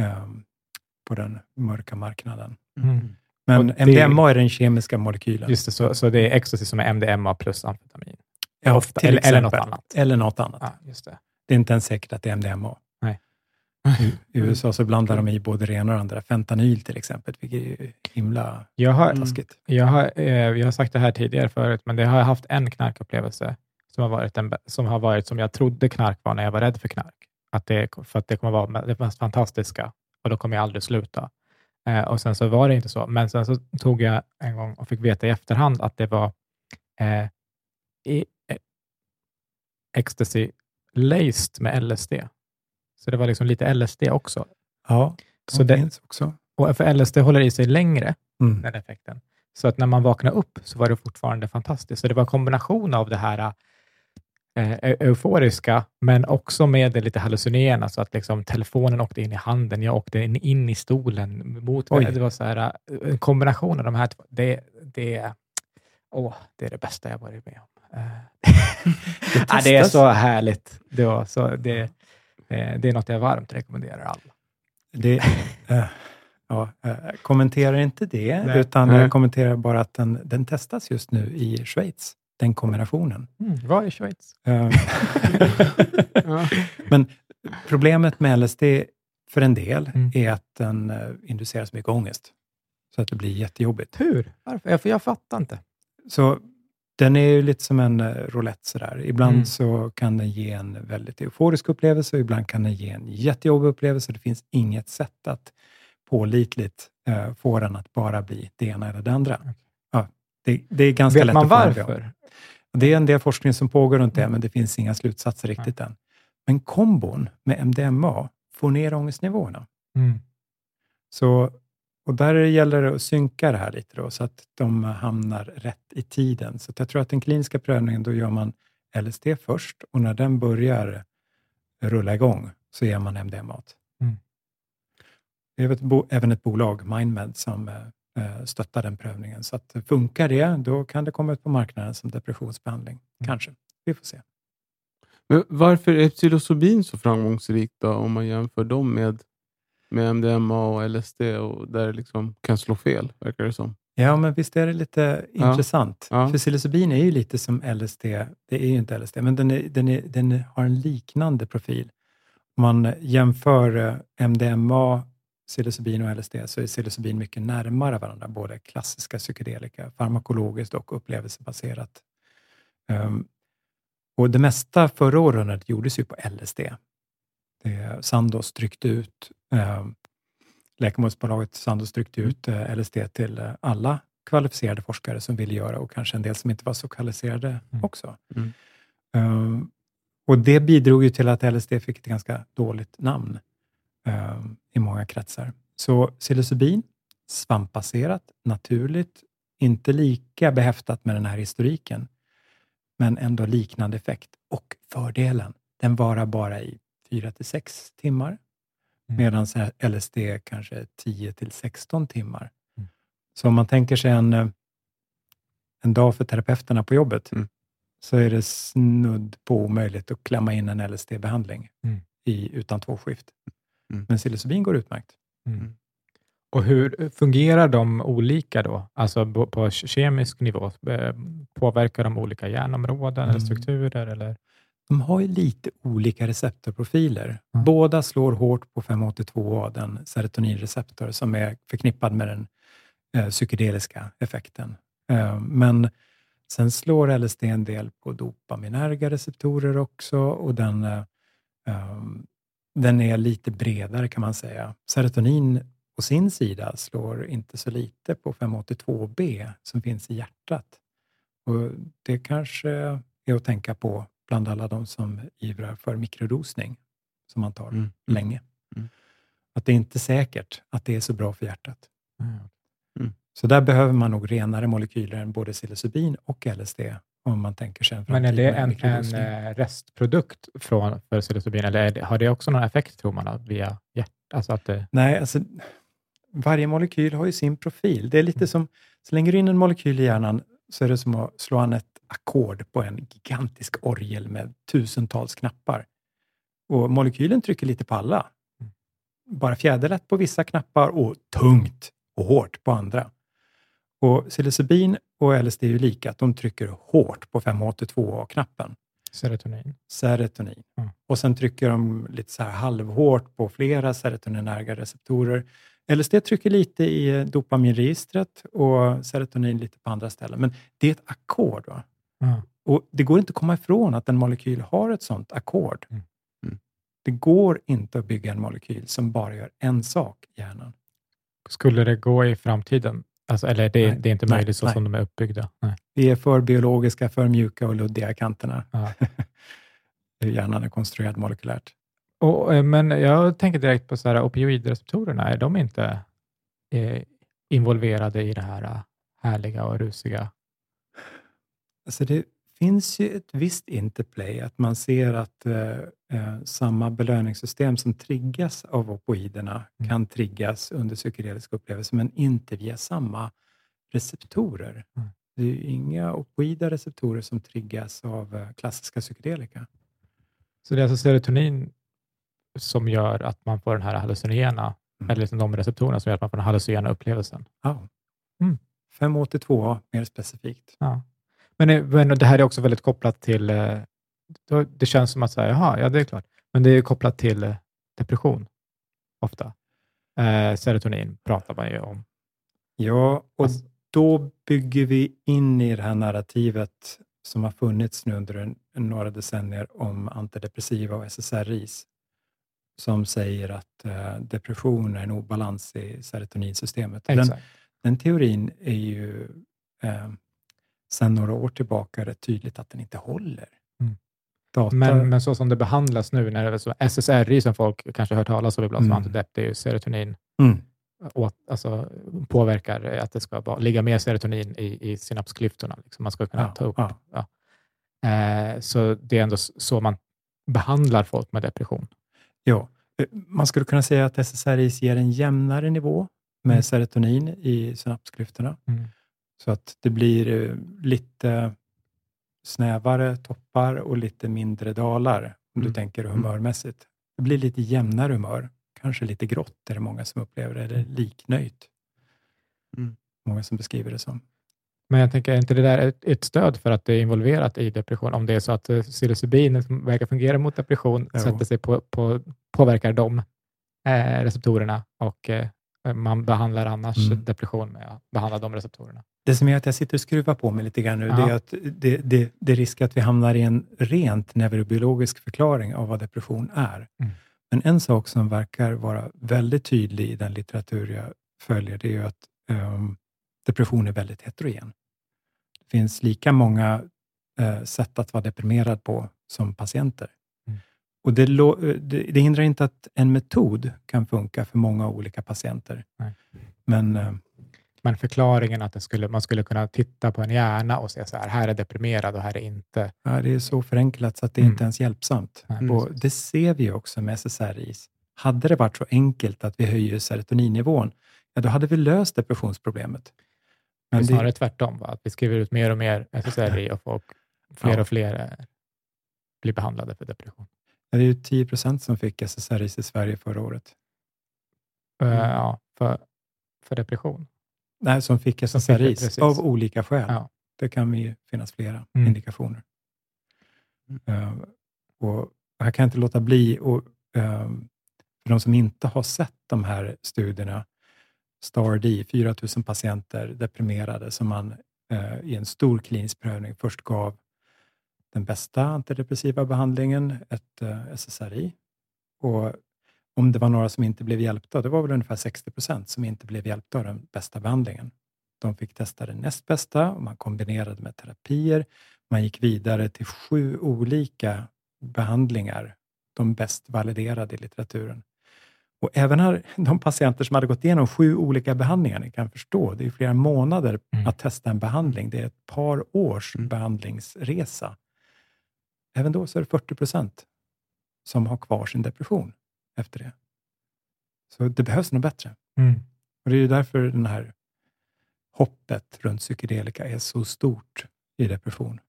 ehm, på den mörka marknaden. mm. Men Och det- MDMA är den kemiska molekylen. Just det, så, så det är ecstasy som är MDMA plus amfetamin. Ja, ofta, till eller, eller något annat. Eller något annat. Ja, just det. Det är inte ens säkert att det är MDMA. I, I USA så blandar de i både det ena och det andra. Fentanyl till exempel, vilket är ju himla Jag har, taskigt. jag, har, eh, jag har sagt det här tidigare förut, men det har jag haft en knarkupplevelse som har varit, en, som har varit som jag trodde knark var när jag var rädd för knark. Att det, för att det kommer vara det mest fantastiska och då kommer jag aldrig sluta. Eh, och sen så var det inte så, men sen så tog jag en gång och fick veta i efterhand att det var eh, i, eh, ecstasy laced med LSD. Så det var liksom lite LSD också. Ja, Så så det- det finns också. Och för LSD håller i sig längre, Mm. den effekten. Så att när man vaknade upp så var det fortfarande fantastiskt. Så det var en kombination av det här eh, eu- euforiska, men också med det lite hallucinogena, så att liksom telefonen åkte in i handen, jag åkte in, in i stolen. Mot, Oj. det var så här, eh, en kombination av de här två. Det, det, åh, det är det bästa jag varit med om. Eh, ja, det är så härligt. Det, var så, det, det är något jag varmt rekommenderar alla. Det, eh, ja, eh, kommenterar inte det, Nej. utan Nej. jag kommenterar bara att den, den testas just nu i Schweiz, den kombinationen. Mm, var i Schweiz? Eh. Men problemet med LSD för en del Mm. är att den eh, inducerar så mycket ångest, så att det blir jättejobbigt. Hur? Varför? Jag, för jag fattar inte. Så den är ju lite som en eh, roulette sådär. Ibland Mm. så kan den ge en väldigt euforisk upplevelse och ibland kan den ge en jättejobbig upplevelse. Det finns inget sätt att pålitligt eh, få den att bara bli det ena eller det andra. Ja, det, det är ganska Vet lätt man att varför? Det är en del forskning som pågår runt det, Mm. men det finns inga slutsatser riktigt än. Men kombon med MDMA får ner ångestnivåerna. Mm. Så, och där gäller det att synka det här lite då, så att de hamnar rätt i tiden. Så jag tror att den kliniska prövningen, då gör man LSD först och när den börjar rulla igång så ger man MDMA. Mm. Det är ett bo, även ett bolag, Mindmed, som eh, stöttar den prövningen. Så att funkar det, då kan det komma ut på marknaden som depressionsbehandling. Mm. Kanske. Vi får se. Men varför är psilocybin så framgångsrikt då, om man jämför dem med, med MDMA och LSD och där det liksom kan slå fel, verkar det som. Ja, men visst är det lite Ja. intressant. Ja. För psilocybin är ju lite som LSD. Det är ju inte LSD, men den, är, den, är, den har en liknande profil. Om man jämför eh, MDMA, psilocybin och LSD så är psilocybin mycket närmare varandra, både klassiska psykedelika, farmakologiskt och upplevelsebaserat. Ehm, och det mesta förra århundradet gjordes ju på LSD. Det, Sandoz tryckte ut, um, läkemedelsbolaget Sandoz tryckte ut eh, LSD till eh, alla kvalificerade forskare som ville göra och kanske en del som inte var så kvalificerade Mm. också. Mm. Um, och Det bidrog ju till att LSD fick ett ganska dåligt namn um, i många kretsar. Så psilocybin, svampbaserat, naturligt, inte lika behäftat med den här historiken, men ändå liknande effekt. Och fördelen, den varar bara i 4 till 6 timmar, Mm. medan LSD kanske 10 till 16 timmar. Mm. Så om man tänker sig en, eh, en dag för terapeuterna på jobbet, Mm. så är det snudd på omöjligt att klämma in en LSD-behandling Mm. i, utan två skift. Mm. Men psilocybin går utmärkt. Mm. Och hur fungerar de olika då? Alltså på kemisk nivå? Eh, Påverkar de olika hjärnområden eller Mm. strukturer? Eller? De har ju lite olika receptorprofiler. Mm. Båda slår hårt på 5-HT2A, den serotoninreceptor som är förknippad med den eh, psykedeliska effekten. Eh, men sen slår LSD en del på dopaminerga receptorer också och den, eh, eh, den är lite bredare kan man säga. Serotonin på sin sida slår inte så lite på 5-HT2B som finns i hjärtat. Och det kanske är att tänka på bland alla de som ivrar för mikrodosning, som man tar Mm. Mm. länge. Mm. Att det är inte säkert att det är så bra för hjärtat. Mm. Så där behöver man nog renare molekyler än både psilocybin och LSD, om man tänker sig en Men är det en, en eh, restprodukt från för psilocybin eller det, har det också någon effekt tror man via hjärtat? Alltså att det, Nej, alltså, varje molekyl har ju sin profil. Det är Mm. lite som, slänger du in en molekyl i hjärnan så är det som att slå an ett ackord på en gigantisk orgel med tusentals knappar. Och molekylen trycker lite på alla. Mm. Bara fjäderlätt på vissa knappar och tungt och hårt på andra. Och psilocybin och LSD är ju lika, att de trycker hårt på 5-HT2A-knappen serotonin. serotonin. Mm. Och sen trycker de lite så här halvhårt på flera serotoninerga receptorer. LSD trycker lite i dopaminregistret och serotonin lite på andra ställen. Men det är ett ackord. Och det går inte att komma ifrån att en molekyl har ett sånt ackord. Mm. Mm. Det går inte att bygga en molekyl som bara gör en sak i hjärnan. Skulle det gå i framtiden? Alltså, eller det, Nej. det är inte Nej, möjligt så nej. som de är uppbyggda? Nej. Vi är för biologiska, för mjuka och luddiga kanterna. Ja. Hur hjärnan är konstruerad molekylärt. Och, eh, men jag tänker direkt på så här, opioidreceptorerna. Är de inte eh, involverade i det här eh, härliga och rusiga? Alltså det finns ju ett visst interplay, att man ser att eh, eh, samma belöningssystem som triggas av opioiderna Mm. kan triggas under psykedeliska upplevelser, men inte via samma receptorer. Mm. Det är ju inga opioida receptorer som triggas av klassiska psykedelika. Så det är alltså serotonin som gör att man får den här hallucinogena, Mm. eller liksom de receptorerna som gör att man får den hallucinogena upplevelsen. Ja. Mm. 582A mer specifikt. Ja. Men, eh, men det här är också väldigt kopplat till, eh, det känns som att säga, jaha, ja det är klart, men det är kopplat till eh, depression ofta. Eh, serotonin pratar man ju om. Ja, och Alltså- då bygger vi in i det här narrativet som har funnits nu under en, några decennier om antidepressiva och SSRIs, som säger att eh, depression är en obalans i serotoninsystemet. Den, den teorin är ju eh, sedan några år tillbaka rätt tydligt att den inte håller. Mm. Data, Men, men så som det behandlas nu, när det är så SSRI som folk kanske hört talas om ibland som Mm. antidepp, det är ju serotonin mm, åt, alltså, påverkar att det ska vara, ligga mer serotonin i, i synapsklyftorna. Liksom. Man ska kunna Ja, ta upp. ja. Ja. Eh, så det är ändå så man behandlar folk med depression. Ja, eh, man skulle kunna säga att SSRIs ger en jämnare nivå med Mm. serotonin i synapsklyftorna. Mm. Så att det blir eh, lite snävare toppar och lite mindre dalar, om du Mm. tänker humörmässigt. Det blir lite jämnare humör. Kanske lite grått är det många som upplever det, eller liknöjt. Mm. Många som beskriver det som. Men jag tänker, är inte det där ett, ett stöd för att det är involverat i depression? Om det är så att eh, psilocybin som verkar fungera mot depression Jo. sätter sig på, på, påverkar de eh, receptorerna och eh, man behandlar annars Mm. depression med att behandla de receptorerna. Det som gör att jag sitter och skruvar på mig lite grann nu, det Ja. är att det, det, det risk att vi hamnar i en rent neurobiologisk förklaring av vad depression är. Mm. Men en sak som verkar vara väldigt tydlig i den litteratur jag följer, det är ju att ehm, depression är väldigt heterogen. Det finns lika många eh, sätt att vara deprimerad på som patienter. Mm. Och det, eh, det, det hindrar inte att en metod kan funka för många olika patienter. Nej. Men eh, Men förklaringen att det skulle, man skulle kunna titta på en hjärna och se så här, här är deprimerad och här är inte. ja, det är så förenklat så att det är Mm. inte ens hjälpsamt. Nej, Och det ser vi också med SSRIs. Hade det varit så enkelt att vi höjer serotoninnivån, ja, då hade vi löst depressionsproblemet. Det är Men snarare det, tvärtom, va? att vi skriver ut mer och mer SSRI och folk, fler Ja. och fler eh, blir behandlade för depression. det är ju 10 procent som fick SSRIs i Sverige förra året. Eh, Mm. Ja, för, för depression. Nej, som fick precis. av olika skäl. Ja. Det kan ju finnas flera Mm. indikationer. Eh, och här kan jag inte låta bli, och, för de som inte har sett de här studierna, STAR-D, 4 000 patienter deprimerade som man eh, i en stor klinisk prövning först gav den bästa antidepressiva behandlingen, ett eh, SSRI. Och om det var några som inte blev hjälpta, det var väl ungefär 60 procent som inte blev hjälpta av den bästa behandlingen. De fick testa det näst bästa och man kombinerade med terapier. Man gick vidare till sju olika behandlingar, de bäst validerade i litteraturen. Och även här, de patienter som hade gått igenom sju olika behandlingar, ni kan förstå, det är flera månader Mm. att testa en behandling. Det är ett par års Mm. behandlingsresa. Även då så är det 40 procent som har kvar sin depression efter det. Så det behövs något bättre. Mm. Och Det är därför den här hoppet runt psykedelika är så stort i depression.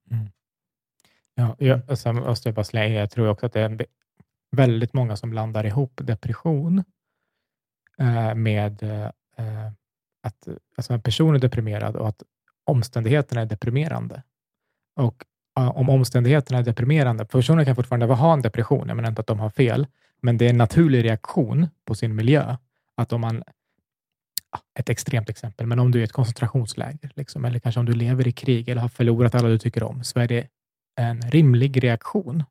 Ja, jag, och sen måste jag bara slänga jag tror också att det är en, väldigt många som blandar ihop depression eh, med eh, att alltså en person är deprimerad och att omständigheterna är deprimerande. Och om omständigheterna är deprimerande, personen kan fortfarande ha en depression, jag menar inte att de har fel, men det är en naturlig reaktion på sin miljö. Att om man, ett extremt exempel, men om du är i ett koncentrationsläger, liksom, eller kanske om du lever i krig eller har förlorat alla du tycker om, så är det en rimlig reaktion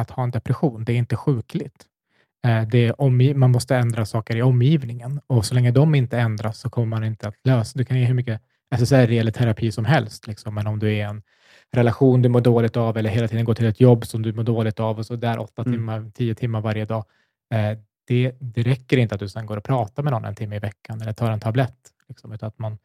att ha en depression. Det är inte sjukligt. Eh, Det är omgiv- man måste ändra saker i omgivningen och så länge de inte ändras så kommer man inte att lösa Du kan ge hur mycket SSRI eller terapi som helst, liksom. men om du är i en relation du mår dåligt av eller hela tiden går till ett jobb som du mår dåligt av och så där åtta Mm. timmar, tio timmar varje dag. eh, Det, det räcker inte att du sen går och pratar med någon en timme i veckan eller tar en tablett. Liksom, utan att man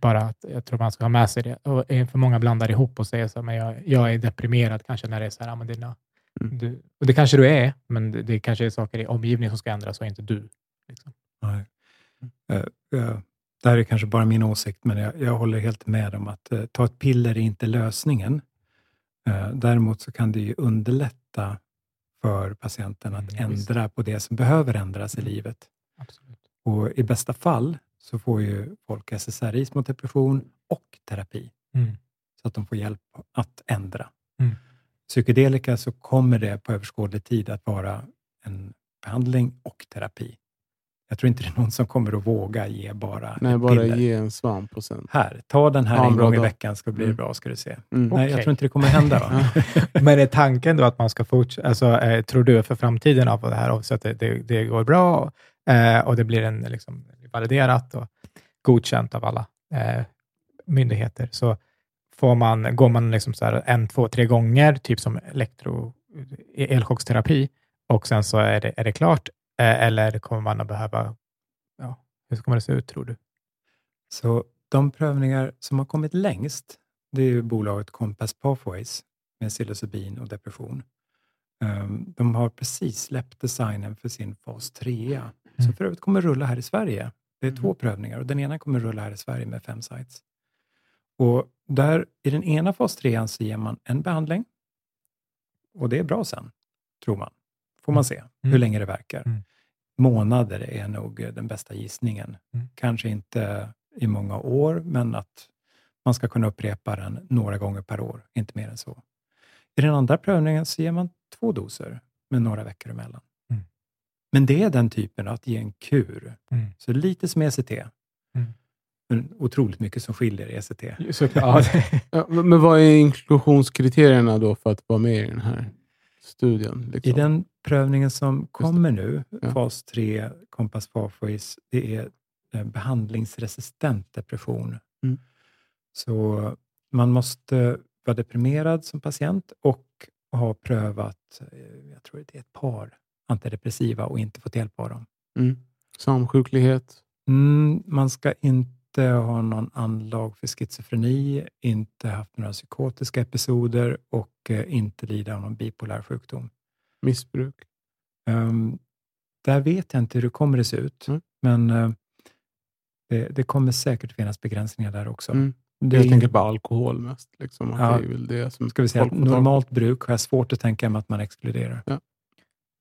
bara att jag tror man ska ha med sig det. Och för många blandar ihop och säger så men jag, jag är deprimerad kanske när det är så här, ja, men dina, Mm. du, och det kanske du är, men det, det kanske är saker i omgivningen som ska ändras och inte du. Liksom. Nej. Eh, eh, det här är kanske bara min åsikt, men jag, jag håller helt med om att eh, ta ett piller är inte lösningen. Däremot så kan det ju underlätta för patienten att Mm, visst. ändra på det som behöver ändras i Mm. livet. Absolut. Och I bästa fall så får ju folk SSRI mot depression och terapi, Mm. så att de får hjälp att ändra. Mm. Psykedelika så kommer det på överskådlig tid att vara en behandling och terapi. Jag tror inte det är någon som kommer att våga ge bara Nej, bara piller. ge en svamp och sen... Här, ta den här Ja, en gång i veckan så blir det Mm. bra, ska du se. Mm. Nej, jag Okej. tror inte det kommer hända. Va? Men är tanken då att man ska fortsätta, alltså, eh, tror du för framtiden av det här, så att det, det, det går bra eh, och det blir en, liksom, validerat och godkänt av alla eh, myndigheter, så får man, går man liksom så här en, två, tre gånger, typ som elektro, elchocksterapi, och sen så är det, är det klart, eh, eller kommer man att behöva, ja, hur kommer det se ut tror du? Så de prövningar som har kommit längst, det är ju bolaget Compass Pathways med psilocybin och depression. Ehm, De har precis släppt designen för sin fas 3, som Mm. för övrigt kommer rulla här i Sverige. Det är Mm. två prövningar och den ena kommer rulla här i Sverige med fem sites. Och där, I den ena fas 3 så ger man en behandling och det är bra sen, tror man. Får man se hur Mm. länge det verkar. Mm. Månader är nog den bästa gissningen. Mm. Kanske inte i många år, men att man ska kunna upprepa den några gånger per år, inte mer än så. I den andra prövningen så ger man två doser med några veckor emellan. Men det är den typen att ge en kur. Mm. Så lite som ECT, Mm. men otroligt mycket som skiljer ECT. Såklart. Ja, men vad är inklusionskriterierna då för att vara med i den här studien? I Liksom? den prövningen som kommer nu, Ja. fas 3, Compass Pathways, det är eh, behandlingsresistent depression. Mm. Så man måste vara deprimerad som patient och ha prövat, eh, jag tror det är ett par antidepressiva och inte fått hjälp av dem. Mm. Samsjuklighet. Mm, man ska inte ha någon anlag för schizofreni, inte haft några psykotiska episoder och eh, inte lida av någon bipolär sjukdom. Missbruk. Um, där vet jag inte hur det kommer att se ut, Mm. men uh, det, det kommer säkert finnas begränsningar där också. Mm. Det Jag är tänker på alkohol mest. Liksom, Ja. det är väl det som ska vi säga, normalt bruk har jag svårt att tänka mig att man exkluderar.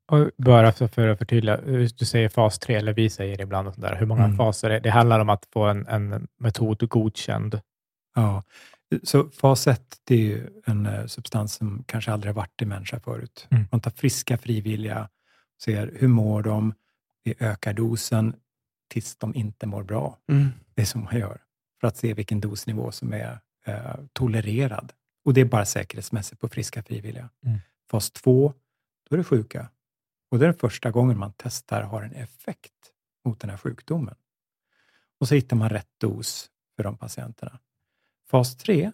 Och bara för, att förtydliga, du säger fas 3, eller vi säger ibland och sådär, hur många Mm. faser är det? Det handlar om att få en, en metod godkänd. Ja. Så fas 1, det är ju en eh, substans som kanske aldrig har varit i människa förut. Mm. Man tar friska frivilliga, ser hur mår de, vi ökar dosen tills de inte mår bra. Mm. Det är som man gör, för att se vilken dosnivå som är eh, tolererad. Och det är bara säkerhetsmässigt på friska frivilliga. Mm. Fas 2, då är det sjuka. Och det är den första gången man testar har en effekt mot den här sjukdomen. Och så hittar man rätt dos för de patienterna. Fas 3,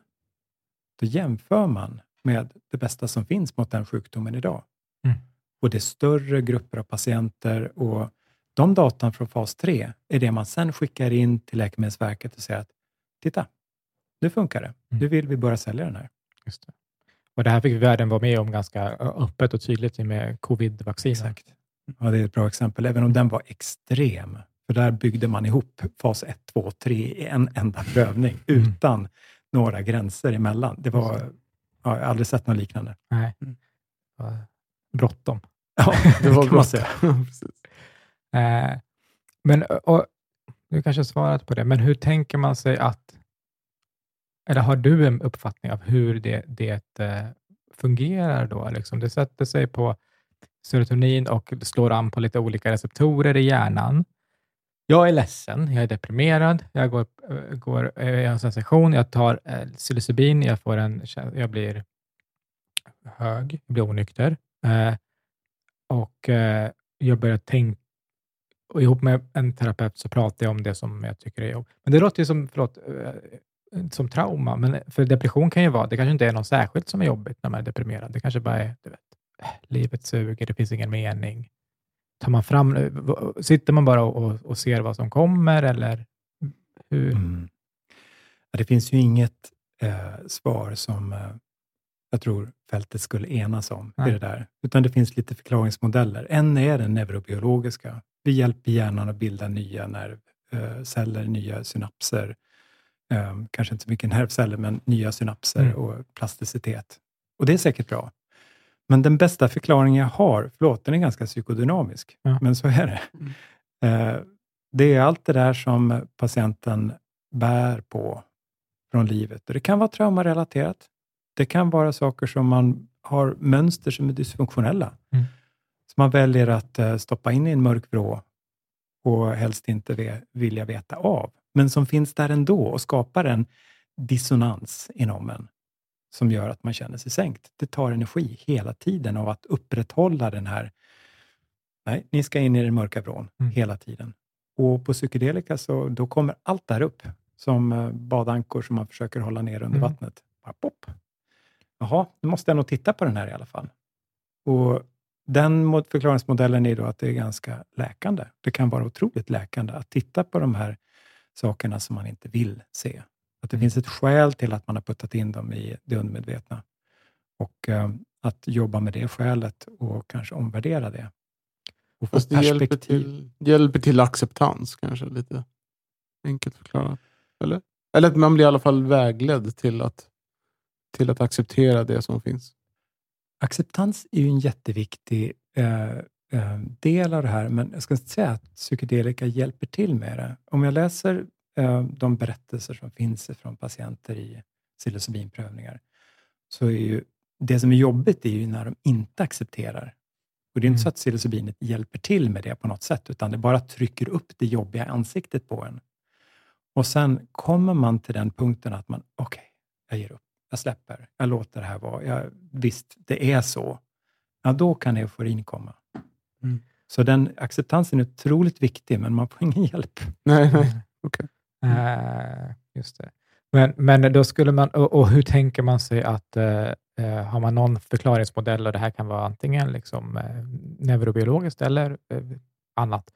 då jämför man med det bästa som finns mot den sjukdomen idag. Mm. Och det är större grupper av patienter och de datan från fas 3 är det man sen skickar in till Läkemedelsverket och säger att titta, nu funkar det. Mm. Nu vill vi börja sälja den här. Just det. Och det här fick världen vara med om ganska öppet och tydligt med covid-vaccinet. Exakt. Ja, det är ett bra exempel, även om den var extrem. För där byggde man ihop fas 1, 2, 3 i en enda prövning Mm. utan några gränser emellan. Det var, ja, jag har aldrig sett något liknande. Nej. Mm. Bråttom. Ja, Det var. Precis. Eh, men, och, du kanske har svarat på det, men hur tänker man sig att, eller har du en uppfattning av hur det, det eh, fungerar då? Liksom? Det sätter sig på serotonin och slår an på lite olika receptorer i hjärnan. Jag är ledsen, jag är deprimerad, jag går, eh, går eh, jag har en sensation, jag tar psilocybin, jag, får en, jag blir hög, jag blir onykter eh, och eh, jag börjar tänka och ihop med en terapeut så pratar jag om det som jag tycker är jobb. Men det låter ju som, förlåt, som trauma, men för depression kan ju vara, det kanske inte är något särskilt som är jobbigt när man är deprimerad. Det kanske bara är, du vet, eh, livet suger, det finns ingen mening. Tar man fram, eh, sitter man bara och, och, ser vad som kommer eller hur? Mm. Det finns ju inget eh, svar som eh, jag tror fältet skulle enas om i det där, utan det finns lite förklaringsmodeller. En är den neurobiologiska. Vi hjälper hjärnan att bilda nya nervceller, nya synapser. Eh, kanske inte så mycket nervceller, men nya synapser Mm. och plasticitet. Och det är säkert bra. Men den bästa förklaringen jag har, förlåt, den är ganska psykodynamisk, Ja. men så är det. Mm. Eh, det är allt det där som patienten bär på från livet. Och det kan vara traumarelaterat. Det kan vara saker som man har mönster som är dysfunktionella. Mm. Som man väljer att eh, stoppa in i en mörk vrå och helst inte ve- vilja veta av. Men som finns där ändå och skapar en dissonans inom en som gör att man känner sig sänkt. Det tar energi hela tiden av att upprätthålla den här, nej, ni ska in i den mörka vrån Mm. hela tiden. Och på psykedelika så då kommer allt där upp som eh, badankor som man försöker hålla ner under Mm. vattnet. Bara pop. Jaha, nu måste jag nog titta på den här i alla fall. Och den mod- förklaringsmodellen är då att det är ganska läkande. Det kan vara otroligt läkande att titta på de här sakerna som man inte vill se. Att det Mm. finns ett skäl till att man har puttat in dem i det undermedvetna. Och eh, att jobba med det skälet och kanske omvärdera det. Och Fast det hjälper till, hjälper till acceptans kanske, lite enkelt förklarat. Eller? Eller att man blir i alla fall vägledd till att, till att acceptera det som finns. Acceptans är ju en jätteviktig eh, eh, del av det här, men jag ska inte säga att psykedelika hjälper till med det. Om jag läser eh, de berättelser som finns från patienter i psilocybinprövningar, så är ju det som är jobbigt är ju när de inte accepterar. Och Det är inte Mm. så att psilocybinet hjälper till med det på något sätt, utan det bara trycker upp det jobbiga ansiktet på en. Och sen kommer man till den punkten att man, okej, jag ger upp. Jag släpper. Jag låter det här vara. Jag, visst, det är så. Ja, då kan euforin komma. Så den acceptansen är otroligt viktig, men man får ingen hjälp. Nej, nej. Okej. Eh, just det. Men, men då skulle man, och, och hur tänker man sig att, eh, har man någon förklaringsmodell och det här kan vara antingen liksom, eh, neurobiologiskt eller annat,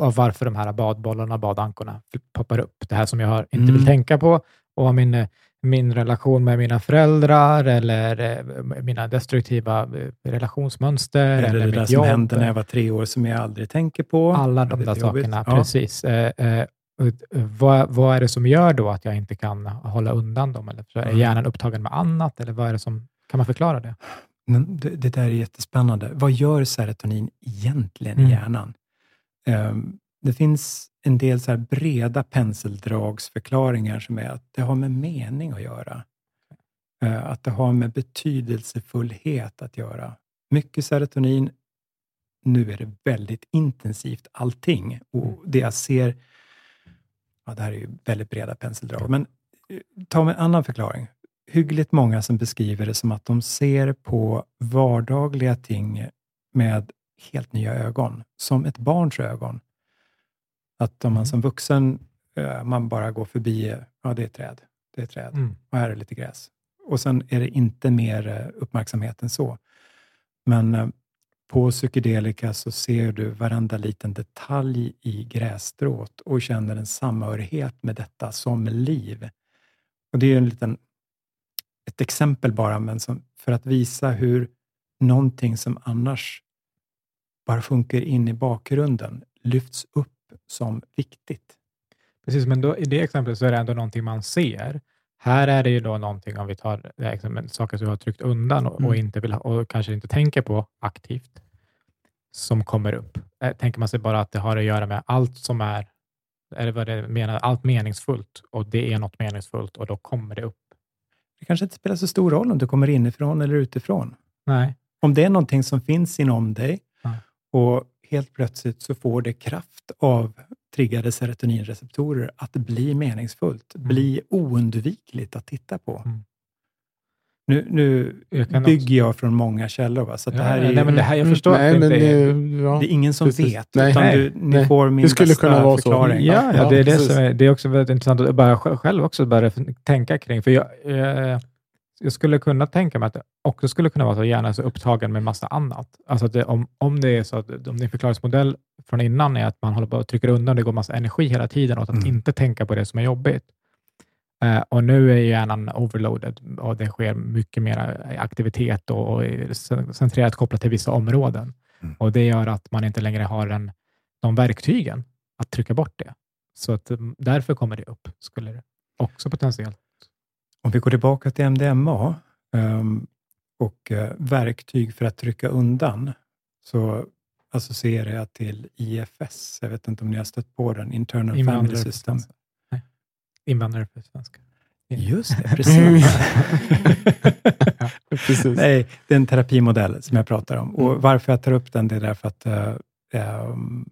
av varför de här badbollarna, badankorna poppar upp. Det här som jag har, inte Mm. vill tänka på och min, min relation med mina föräldrar eller eh, mina destruktiva eh, relationsmönster Eller, eller, det där som jobb. hände när jag var tre år som jag aldrig tänker på. Alla de där sakerna, Ja. precis. Eh, vad, vad är det som gör då att jag inte kan hålla undan dem? Eller är Mm. hjärnan upptagen med annat? Eller vad är det som, kan man förklara det? Men det, det där är jättespännande. Vad gör serotonin egentligen Mm. i hjärnan? Ehm, det finns en del så breda penseldragsförklaringar som är att det har med mening att göra. Eh, att det har med betydelsefullhet att göra. Mycket serotonin. Nu är det väldigt intensivt allting. Och det jag ser, ja, det här är ju väldigt breda penseldrag, men eh, ta med en annan förklaring hyggligt många som beskriver det som att de ser på vardagliga ting med helt nya ögon, som ett barns ögon. Att om man som vuxen, eh, man bara går förbi, ja det är träd, det är träd Mm. och här är lite gräs. Och sen är det inte mer eh, uppmärksamhet än så. Men eh, på psykedelika så ser du varenda liten detalj i grässtrået och känner en samhörighet med detta som liv. Och Det är en liten, ett exempel bara, men som, för att visa hur någonting som annars bara funkar in i bakgrunden lyfts upp som viktigt. Precis, men då, i det exemplet så är det ändå någonting man ser. Här är det ju då någonting, om vi tar exemplet, saker som du har tryckt undan och, och, Mm. inte vill, och kanske inte tänker på aktivt, som kommer upp. Tänker man sig bara att det har att göra med allt som är, eller vad det menar, allt meningsfullt och det är något meningsfullt och då kommer det upp. Det kanske inte spelar så stor roll om du kommer inifrån eller utifrån. Nej. Om det är någonting som finns inom dig Ja. och helt plötsligt så får det kraft av triggade serotoninreceptorer att bli meningsfullt, bli oundvikligt att titta på. Mm. Nu, nu Jag bygger jag från många källor, va? så att det här är, nej, men det här, jag förstår Nej, att det inte är... det, ja. det är ingen som precis. vet, Nej. utan Nej. du, ni Nej. får min Det skulle bästa kunna vara så. förklaring. Ja, ja, det är det som är, det är också väldigt intressant att bara sj- själv också börja tänka kring. För jag, eh, jag skulle kunna tänka mig att det också skulle kunna vara så att hjärnan är så upptagen med massa annat. Alltså att det, om, om det är så att om din förklaringsmodell från innan är att man håller på och trycker undan, det går massa energi hela tiden åt att Mm. inte tänka på det som är jobbigt. Eh, och nu är hjärnan overloaded och det sker mycket mer aktivitet och, och centrerat kopplat till vissa områden. Mm. Och Det gör att man inte längre har en, de verktygen att trycka bort det. Så att, mm, därför kommer det upp, skulle det också potentiellt. Om vi går tillbaka till MDMA ehm, och eh, verktyg för att trycka undan, så associerar jag till IFS. Jag vet inte om ni har stött på den, Internal Family Invandrare på System. Invandrare på svenska. Just det, precis. Precis. Nej, det är en terapimodell som jag pratar om. Och Mm. Varför jag tar upp den, det är därför att ehm,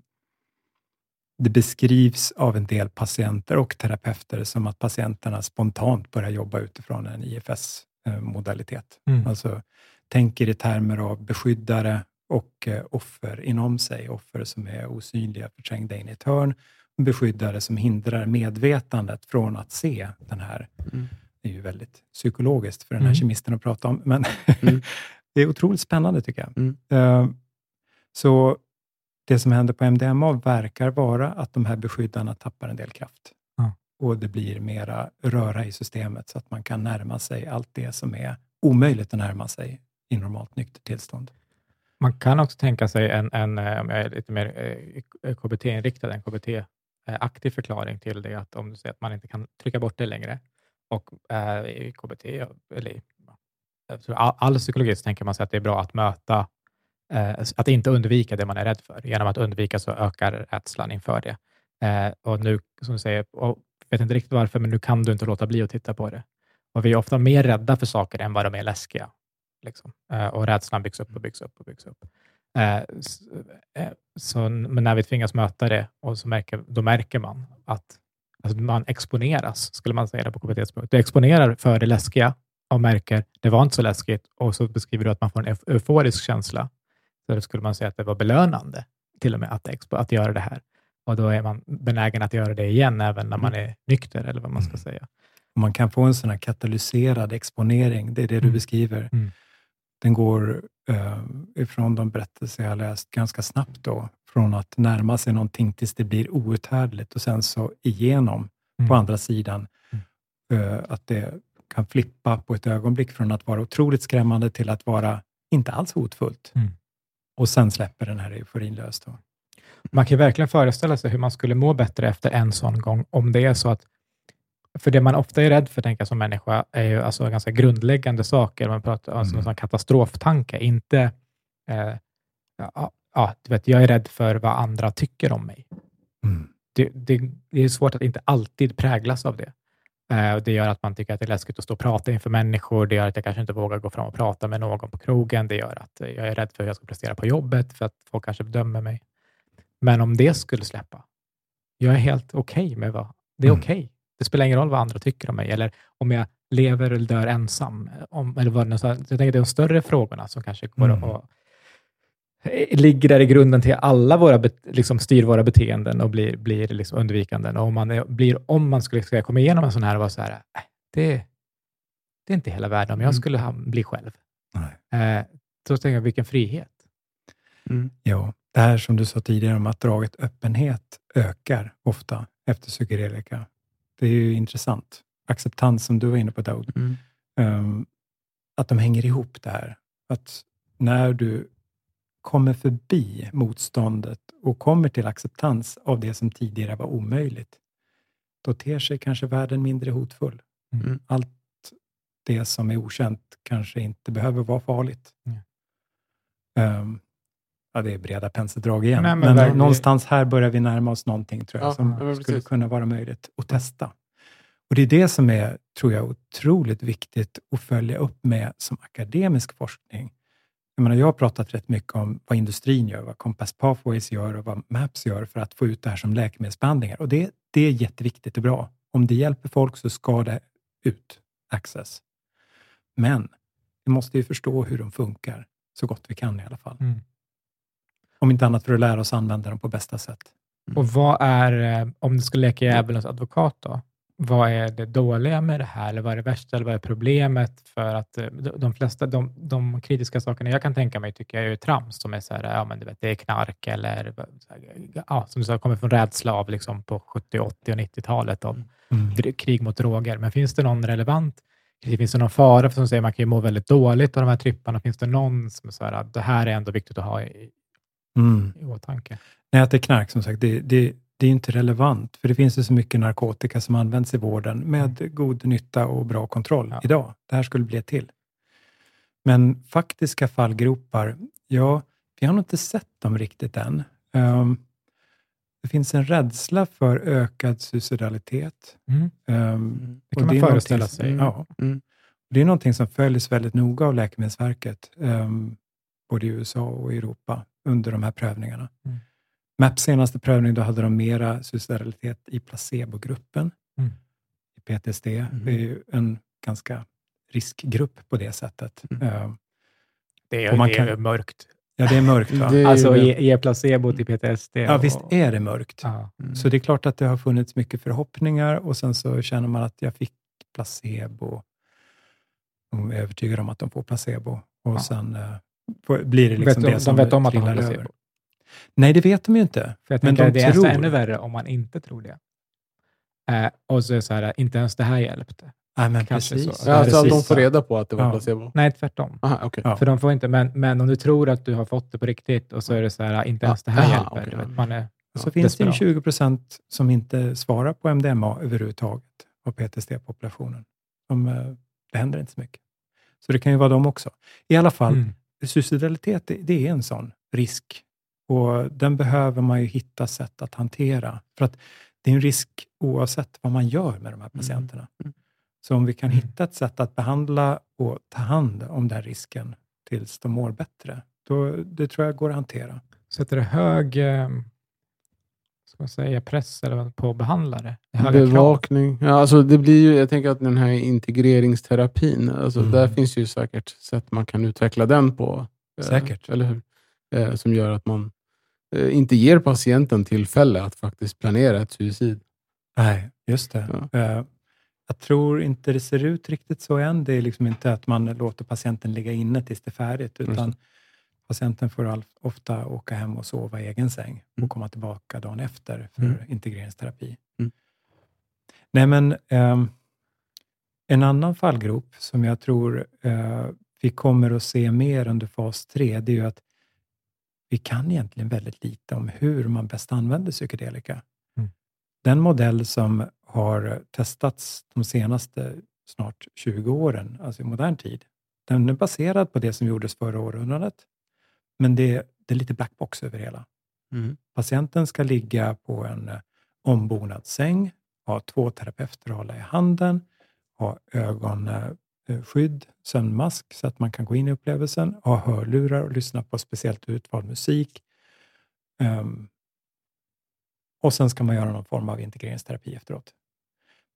det beskrivs av en del patienter och terapeuter som att patienterna spontant börjar jobba utifrån en IFS-modalitet. Mm. Alltså tänker i termer av beskyddare och eh, offer inom sig. Offer som är osynliga, förträngda in i ett hörn. Beskyddare som hindrar medvetandet från att se den här. Mm. Det är ju väldigt psykologiskt för den här Mm. kemisten att prata om, men Mm. det är otroligt spännande tycker jag. Mm. Eh, Så det som händer på MDMA verkar vara att de här beskyddarna tappar en del kraft. Ja. Och det blir mera röra i systemet så att man kan närma sig allt det som är omöjligt att närma sig i normalt nyktert tillstånd. Man kan också tänka sig en, en eh, om jag är lite mer eh, KBT-inriktad, en KBT-aktiv förklaring till det, att om du säger att man inte kan trycka bort det längre och eh, i KBT, eller all, all psykologi, så tänker man sig att det är bra att möta, eh, Eh, att inte undvika det man är rädd för. Genom att undvika så ökar rädslan inför det. Eh, och nu, som du säger, och jag vet inte riktigt varför, men nu kan du inte låta bli att titta på det. Och vi är ofta mer rädda för saker än vad de är läskiga. Liksom. Eh, och rädslan byggs upp och byggs upp och byggs upp. Eh, eh, så, men när vi tvingas möta det, och så märker, då märker man att alltså man exponeras, skulle man säga det på KBT-språk. Du exponerar för det läskiga och märker det var inte så läskigt och så beskriver du att man får en euforisk känsla. Så skulle man säga att det var belönande till och med att, expo, att göra det här. Och då är man benägen att göra det igen, även när man är nykter, eller vad man ska Mm. säga. Och man kan få en sån här katalyserad exponering, det är det du Mm. beskriver. Mm. Den går eh, ifrån de berättelser jag har läst ganska snabbt då, från att närma sig någonting tills det blir outhärdligt och sen så igenom Mm. på andra sidan. eh, att det kan flippa på ett ögonblick från att vara otroligt skrämmande till att vara inte alls hotfullt. Och sen släpper den här euforin lös. Man kan verkligen föreställa sig hur man skulle må bättre efter en sån gång, om det är så att för det man ofta är rädd för, tänka som människa, är ju alltså ganska grundläggande saker. Man pratar om alltså Mm. en katastroftanke, inte eh, ja, ja, du vet, jag är rädd för vad andra tycker om mig. Mm. Det, det, det är svårt att inte alltid präglas av det. Eh, det gör att man tycker att det är läskigt att stå och prata inför människor. Det gör att jag kanske inte vågar gå fram och prata med någon på krogen. Det gör att jag är rädd för hur jag ska prestera på jobbet, för att folk kanske bedömer mig. Men om det skulle släppa, jag är helt okej med vad... Det är Mm. okej. Det spelar ingen roll vad andra tycker om mig, eller om jag lever eller dör ensam. Om, eller vad Jag tänker det är de större frågorna som kanske går Mm. att eh, ligger där i grunden till alla våra, liksom styr våra beteenden och blir, blir liksom undvikanden. Och om man, är, blir, om man skulle ska komma igenom en sån här och vara så här, äh, det, det är inte hela världen om jag Mm. skulle ham- bli själv. Nej. Eh, då tänker jag, vilken frihet. Mm. Ja, det här som du sa tidigare om att draget öppenhet ökar ofta efter psykedelika. Det är ju intressant. Acceptans som du var inne på Daud. Mm. Ehm, att de hänger ihop det här. Att när du kommer förbi motståndet och kommer till acceptans av det som tidigare var omöjligt, då ter sig kanske världen mindre hotfull. Mm. Allt det som är okänt kanske inte behöver vara farligt. Mm. Ehm, ja, det är breda penseldrag igen, Nej, men men, någonstans här börjar vi närma oss någonting tror jag, Ja, som ja, skulle kunna vara möjligt att testa. Och Det är det som är, tror jag, otroligt viktigt att följa upp med som akademisk forskning. Jag, menar, jag har pratat rätt mycket om vad industrin gör, vad Compass Pathways gör och vad MAPS gör för att få ut det här som läkemedelsbehandlingar. Och det, det är jätteviktigt och bra. Om det hjälper folk så ska det ut, access. Men vi måste ju förstå hur de funkar, så gott vi kan i alla fall. Mm. Om inte annat för att lära oss använda dem på bästa sätt. Och vad är, eh, om du skulle leka djävulens advokat då, vad är det dåliga med det här? Eller vad är det värsta? Eller vad är problemet? För att eh, de flesta, de, de kritiska sakerna jag kan tänka mig, tycker jag är trams, som är så här, ja men du vet, det är knark eller, ja, som du sa, kommer från rädsla av liksom på 70, 80 och 90-talet av Mm. dr- krig mot droger. Men finns det någon relevant Finns det någon fara för som säger man kan ju må väldigt dåligt av de här tripparna? Finns det någon som är så här, att det här är ändå viktigt att ha i, Mm. i åtanke? Nej, att det är knark, som sagt, det, det, det är inte relevant, för det finns ju så mycket narkotika som används i vården med god nytta och bra kontroll Ja. idag. Det här skulle bli ett till. Men faktiska fallgropar, ja, vi har nog inte sett dem riktigt än. Ehm, det finns en rädsla för ökad suicidalitet. Mm. Ehm, Det och kan man är föreställa sig. Ja. Mm. Det är någonting som följs väldigt noga av Läkemedelsverket, ehm, både i USA och Europa, under de här prövningarna. Mm. MAPs senaste prövning, då hade de mera suicidalitet i placebogruppen, Mm. i PTSD. Mm. Det är ju en ganska riskgrupp på det sättet. Mm. Ehm, Det är, Och man det är kan- mörkt. ja, det är mörkt va? Det är Alltså ge, ge placebo till PTSD. Ja, visst och- är det mörkt. Mm. Så det är klart att det har funnits mycket förhoppningar och sen så känner man att jag fick placebo. De är övertygade om att de får placebo och Ja. sen eh, blir det liksom vet de, det som de vet om att de har placebo. över. Nej, det vet de ju inte. För jag Men tänker de det är tror- nästan ännu värre om man inte tror det. Eh, och så är det så här, inte ens det här hjälpte. Nej, men Kanske precis. så. Ja, alltså att de får reda på att det var Ja. placebo? Nej, tvärtom. Aha, okej. Ja. För de får inte, men, men om du tror att du har fått det på riktigt och så är det så här, inte ens det här Aha, hjälper. Du vet, man är, Så Ja, finns det ju desperat. 20 procent som inte svarar på MDMA överhuvudtaget av PTSD-populationen. De, eh, Det händer inte så mycket. Så det kan ju vara de också. I alla fall, Mm. suicidalitet, det, det är en sån risk. Och den behöver man ju hitta sätt att hantera. För att det är en risk oavsett vad man gör med de här patienterna. Mm. Så om vi kan Mm. hitta ett sätt att behandla och ta hand om den risken tills de mår bättre, då, det tror jag går att hantera. Sätter det hög eh, ska man säga, press eller vad, på behandlare? Krav? Bevakning. Ja, alltså det blir ju, jag tänker att den här integreringsterapin, alltså Mm. där finns ju säkert sätt man kan utveckla den på. eh, Säkert. Eller hur? Eh, som gör att man inte ger patienten tillfälle att faktiskt planera ett suicid. Nej, just det. Ja. Eh, Jag tror inte det ser ut riktigt så än. Det är liksom inte att man låter patienten ligga inne tills det är färdigt, utan patienten får ofta åka hem och sova i egen säng Mm. och komma tillbaka dagen efter för Mm. integreringsterapi. Mm. Nej, men ehm, en annan fallgrop som jag tror eh, vi kommer att se mer under fas 3, det är ju att vi kan egentligen väldigt lite om hur man bäst använder psykedelika. Mm. Den modell som har testats de senaste snart 20 åren, alltså i modern tid, den är baserad på det som gjordes förra århundradet, men det, det är lite black box över hela. Mm. Patienten ska ligga på en eh, ombonad säng, ha två terapeuter att hålla i handen, ha ögonskydd, sömnmask så att man kan gå in i upplevelsen, ha hörlurar och lyssna på speciellt utvald musik. Ehm, och sen ska man göra någon form av integreringsterapi efteråt.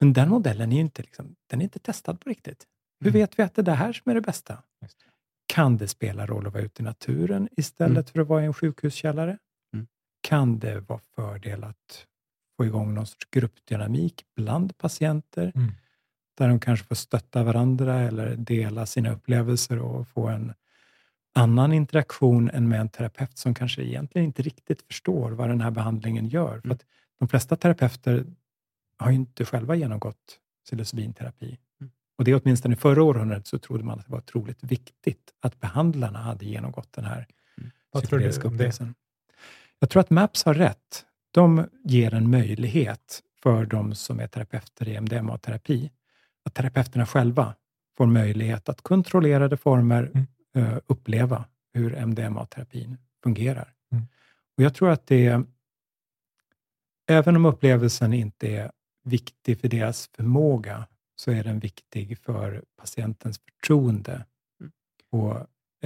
Men den modellen är inte, liksom, den är inte testad på riktigt. Hur Mm. vet vi att det är det här som är det bästa? Det. Kan det spela roll att vara ute i naturen istället för att vara i en sjukhuskällare? Mm. Kan det vara fördel att få igång någon sorts gruppdynamik bland patienter, Mm. Där de kanske får stötta varandra eller dela sina upplevelser och få en annan interaktion än med en terapeut som kanske egentligen inte riktigt förstår vad den här behandlingen gör. För Mm. att de flesta terapeuter har ju inte själva genomgått psilocybinterapi. Mm. Och det åtminstone i förra århundradet så trodde man att det var otroligt viktigt att behandlarna hade genomgått den här Mm. Vad tror du om det? upplevelsen. Jag tror att MAPS har rätt. De ger en möjlighet för de som är terapeuter i MDMA-terapi, att terapeuterna själva får möjlighet att kontrollerade former Mm. eh, uppleva hur MDMA-terapin fungerar. Mm. Och Jag tror att det, även om upplevelsen inte är viktig för deras förmåga, så är den viktig för patientens förtroende Mm. och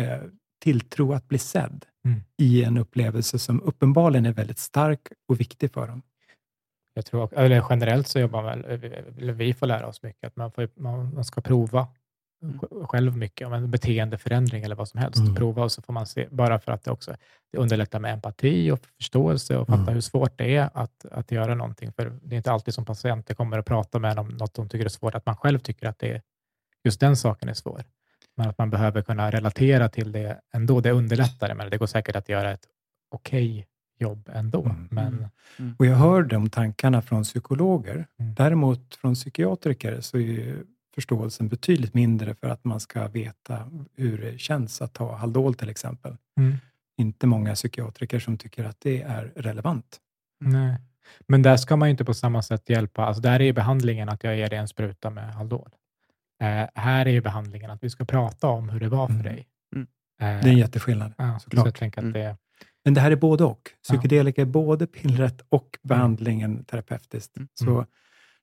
eh, tilltro att bli sedd Mm. i en upplevelse som uppenbarligen är väldigt stark och viktig för dem. Jag tror, eller generellt så jobbar man eller vi får lära oss mycket, att man, får, man, ska prova sj- själv mycket, om en beteendeförändring eller vad som helst. Mm. Prova och så får man se, bara för att det också det underlättar med empati och förståelse och fatta Mm. hur svårt det är att, att göra någonting. För det är inte alltid som patienter kommer att prata med en om något de tycker är svårt, att man själv tycker att det är, just den saken är svår. Men att man behöver kunna relatera till det ändå, det underlättar det, men det går säkert att göra ett okej jobb ändå. Mm. Men Och jag hör de tankarna från psykologer. Mm. Däremot från psykiatriker så är ju förståelsen betydligt mindre för att man ska veta hur det känns att ta Haldol till exempel. Mm. Inte många psykiatriker som tycker att det är relevant. Nej, men där ska man ju inte på samma sätt hjälpa. Alltså där är ju behandlingen att jag ger dig en spruta med Haldol. Eh, här är ju behandlingen att vi ska prata om hur det var för Mm. dig. Mm. Eh, Det är en jätteskillnad. ja, så såklart. jag tänker att Mm. det, Men det här är både och. Ja. Psykedelika är både pillret och behandlingen terapeutiskt. Mm. Så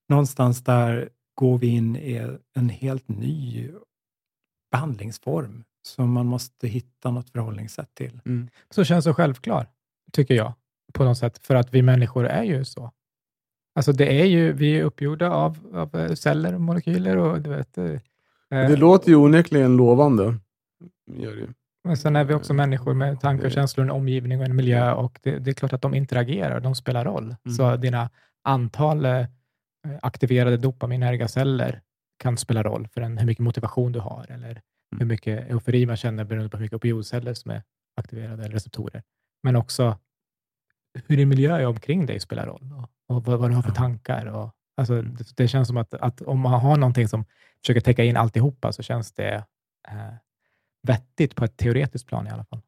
någonstans där går vi in i en helt ny behandlingsform som man måste hitta något förhållningssätt till. Mm. så känns det självklar, tycker jag, på något sätt, för att vi människor är ju så. Alltså det är ju, vi är uppgjorda av, av eh, celler och molekyler och du vet, eh, Det låter ju onekligen lovande. Gör det. Men sen är vi också människor med tankar, och känslor, en omgivning och en miljö och det, det är klart att de interagerar, de spelar roll. Mm. Så dina antal eh, aktiverade dopaminerga celler kan spela roll för en, hur mycket motivation du har eller hur mycket eufori man känner beroende på hur mycket opioidceller som är aktiverade eller receptorer. Men också hur din miljö är omkring dig spelar roll och, och vad, vad du har för tankar. Och, alltså, det, det känns som att, att om man har någonting som försöker täcka in alltihopa så känns det eh, vettigt på ett teoretiskt plan i alla fall.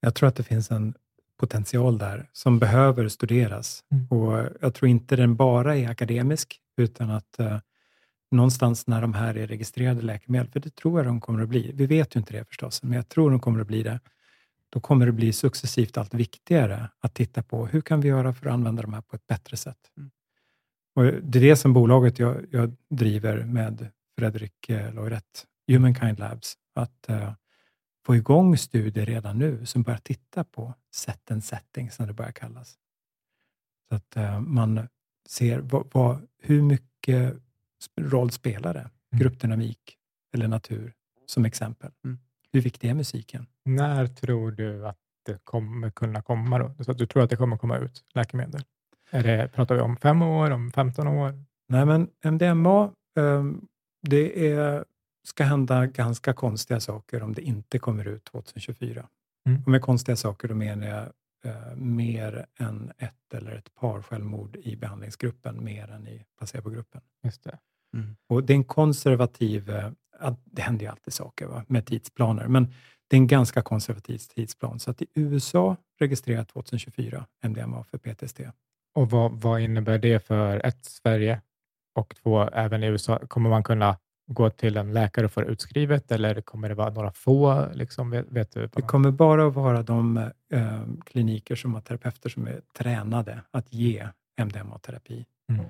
Jag tror att det finns en potential där som behöver studeras. Mm. Och Jag tror inte den bara är akademisk, utan att eh, någonstans när de här är registrerade läkemedel, för det tror jag de kommer att bli. Vi vet ju inte det förstås, men jag tror de kommer att bli det. Då kommer det bli successivt allt viktigare att titta på hur kan vi göra för att använda de här på ett bättre sätt. Mm. Och det är det som bolaget jag, jag driver med Fredrik eh, Loiret, Humankind Labs, att eh, få igång studier redan nu som börjar titta på set and setting, som det börjar kallas. Så att eh, man ser vad, vad, hur mycket roll spelar det? Gruppdynamik eller natur som exempel. Mm. Hur viktig är musiken? När tror du att det kommer kunna komma? Då? Så att du tror att det kommer komma ut läkemedel? Är det, pratar vi om fem år, om 15 år? Nej, men MDMA, um, det är, ska hända ganska konstiga saker om det inte kommer ut 2024. Mm. Och med konstiga saker, då menar jag uh, mer än ett eller ett par självmord i behandlingsgruppen, mer än i placebogruppen. Just det. Och det är en konservativ, eh, det händer ju alltid saker va, med tidsplaner, men det är en ganska konservativ tidsplan. Så att i USA registrerat 2024 MDMA för PTSD. Och vad, vad innebär det för ett, Sverige och två, även i USA? Kommer man kunna gå till en läkare och få det utskrivet eller kommer det vara några få? Liksom, vet, vet du? Det kommer bara att vara de eh, kliniker som har terapeuter som är tränade att ge MDMA-terapi. Mm.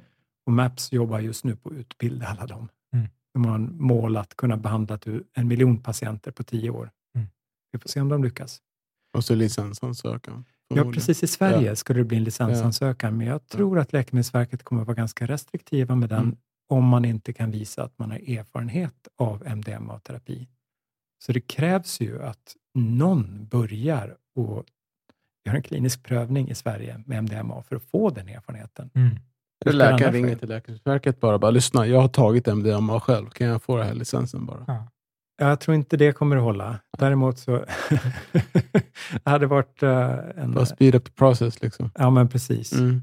Och MAPS jobbar just nu på att utbilda alla dem. Mm. De har en mål att kunna behandla tu- en miljon patienter på tio år. Mm. Vi får se om de lyckas. Och så licensansökan. Ja, precis. I Sverige skulle det bli en licensansökan, men jag tror att Läkemedelsverket kommer att vara ganska restriktiva med den Mm. Om man inte kan visa att man har erfarenhet av MDMA-terapi. Så det krävs ju att någon börjar och gör en klinisk prövning i Sverige med MDMA för att få den erfarenheten. Mm. Läkaren ringer till Läkemedelsverket bara. bara lyssna, jag har tagit MDMA själv. Kan jag få den här licensen bara? Ja. Jag tror inte det kommer att hålla. Däremot så det hade varit eh, en... Bara speed up the process. Liksom. Ja, men precis. Mm.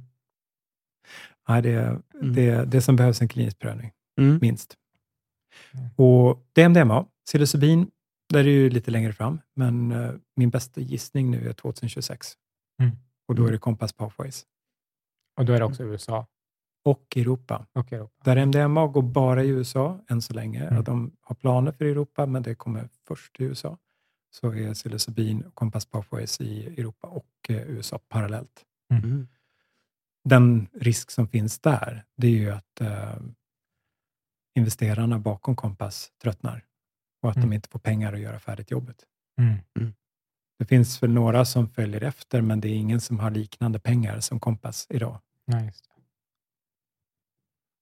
Ja, det, det, det som behövs en klinisk prövning. Mm. minst. Mm. Och det är MDMA. Psilocybin, där är det ju lite längre fram, men eh, min bästa gissning nu är 2026. Mm. Och då är det Compass Pathways. Och då är det också USA Och Europa. och Europa. Där MDMA går bara i USA än så länge. Mm. De har planer för Europa, men det kommer först i USA. Så är psilocybin och Compass Pathways i Europa och eh, USA parallellt. Mm. Den risk som finns där, det är ju att eh, investerarna bakom Compass tröttnar och att Mm. de inte får pengar att göra färdigt jobbet. Mm. Det finns väl några som följer efter, men det är ingen som har liknande pengar som Compass idag. Det.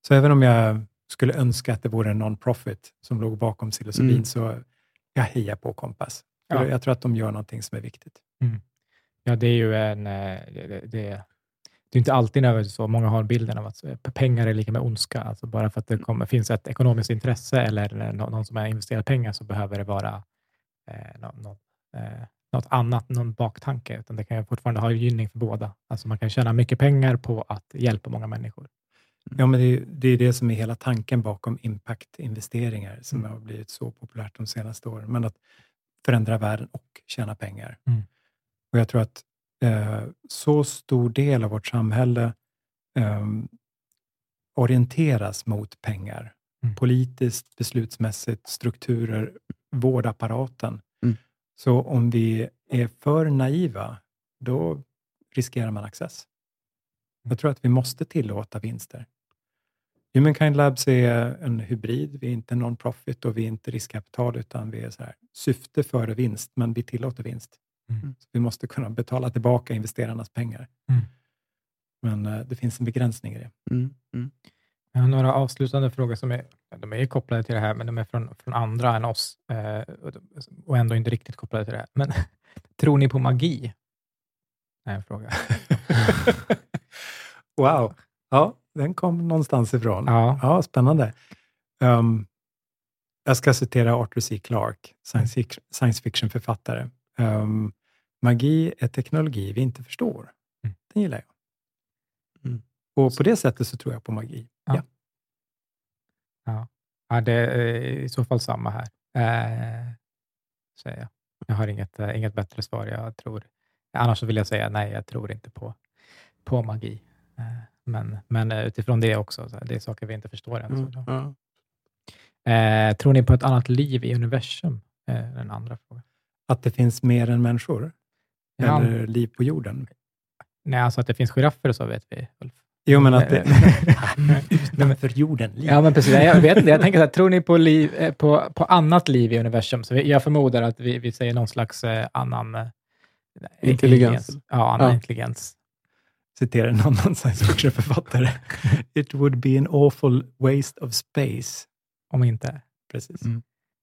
Så även om jag skulle önska att det vore en non-profit som låg bakom psilocybin, Mm. så jag hejar på Compass. För Ja. Jag tror att de gör någonting som är viktigt. Ja, det är ju en... eh, Det, det, det, är inte alltid nödvändigtvis så. Många har bilden av att eh, pengar är lika med ondska. Alltså bara för att det kommer, finns ett ekonomiskt intresse eller eh, nå- någon som har investerat pengar så behöver det vara eh, nå, nå, eh, något annat, någon baktanke. Utan det kan ju fortfarande ha gynning för båda. Alltså man kan tjäna mycket pengar på att hjälpa många människor. Ja, men det är, det är det som är hela tanken bakom impact-investeringar som Mm. har blivit så populärt de senaste åren. Men att förändra världen och tjäna pengar. Mm. Och Jag tror att eh, så stor del av vårt samhälle eh, orienteras mot pengar. Mm. Politiskt, beslutsmässigt, strukturer, vårdapparaten. Mm. Så om vi är för naiva, då riskerar man access. Jag tror att vi måste tillåta vinster. Humankind Labs är en hybrid. Vi är inte non-profit och vi är inte riskkapital, utan vi är så här, syfte före vinst, men vi tillåter vinst. Mm. Så vi måste kunna betala tillbaka investerarnas pengar. Mm. Men eh, det finns en begränsning i det. Mm. Mm. Jag har några avslutande frågor som är, de är kopplade till det här, men de är från, från andra än oss eh, och- ändå inte riktigt kopplade till det här. Men tror ni på magi? är en fråga. wow. Ja, den kom någonstans ifrån. Ja. Ja, spännande. Um, jag ska citera Arthur C. Clarke, science fiction-författare. Um, magi är teknologi vi inte förstår. Mm. Den gillar jag. Mm. Och på det sättet så tror jag på magi. Ja. Ja. Ja, det är i så fall samma här, eh, säger jag. Jag har inget, eh, inget bättre svar. Jag tror, annars så vill jag säga nej, jag tror inte på, på magi. Eh, men, men eh, utifrån det också, så här, det är saker vi inte förstår än. Mm. Så, Ja. eh, tror ni på ett annat liv i universum? Eh, den andra frågan. Att det finns mer än människor? Ja. Eller liv på jorden? Nej, alltså att det finns giraffer och så vet vi. Ulf. Jo, men att det... Utanför jorden, liv. Ja, men precis. Jag vet inte. Jag tänker så här, tror ni på, liv, eh, på, på annat liv i universum? Så vi, jag förmodar att vi, vi säger någon slags eh, annan eh, Intelligens. Ja, annan Ja. intelligens. Citerar en annan science fiction-författare. It would be an awful waste of space. Om inte. Precis. Mm.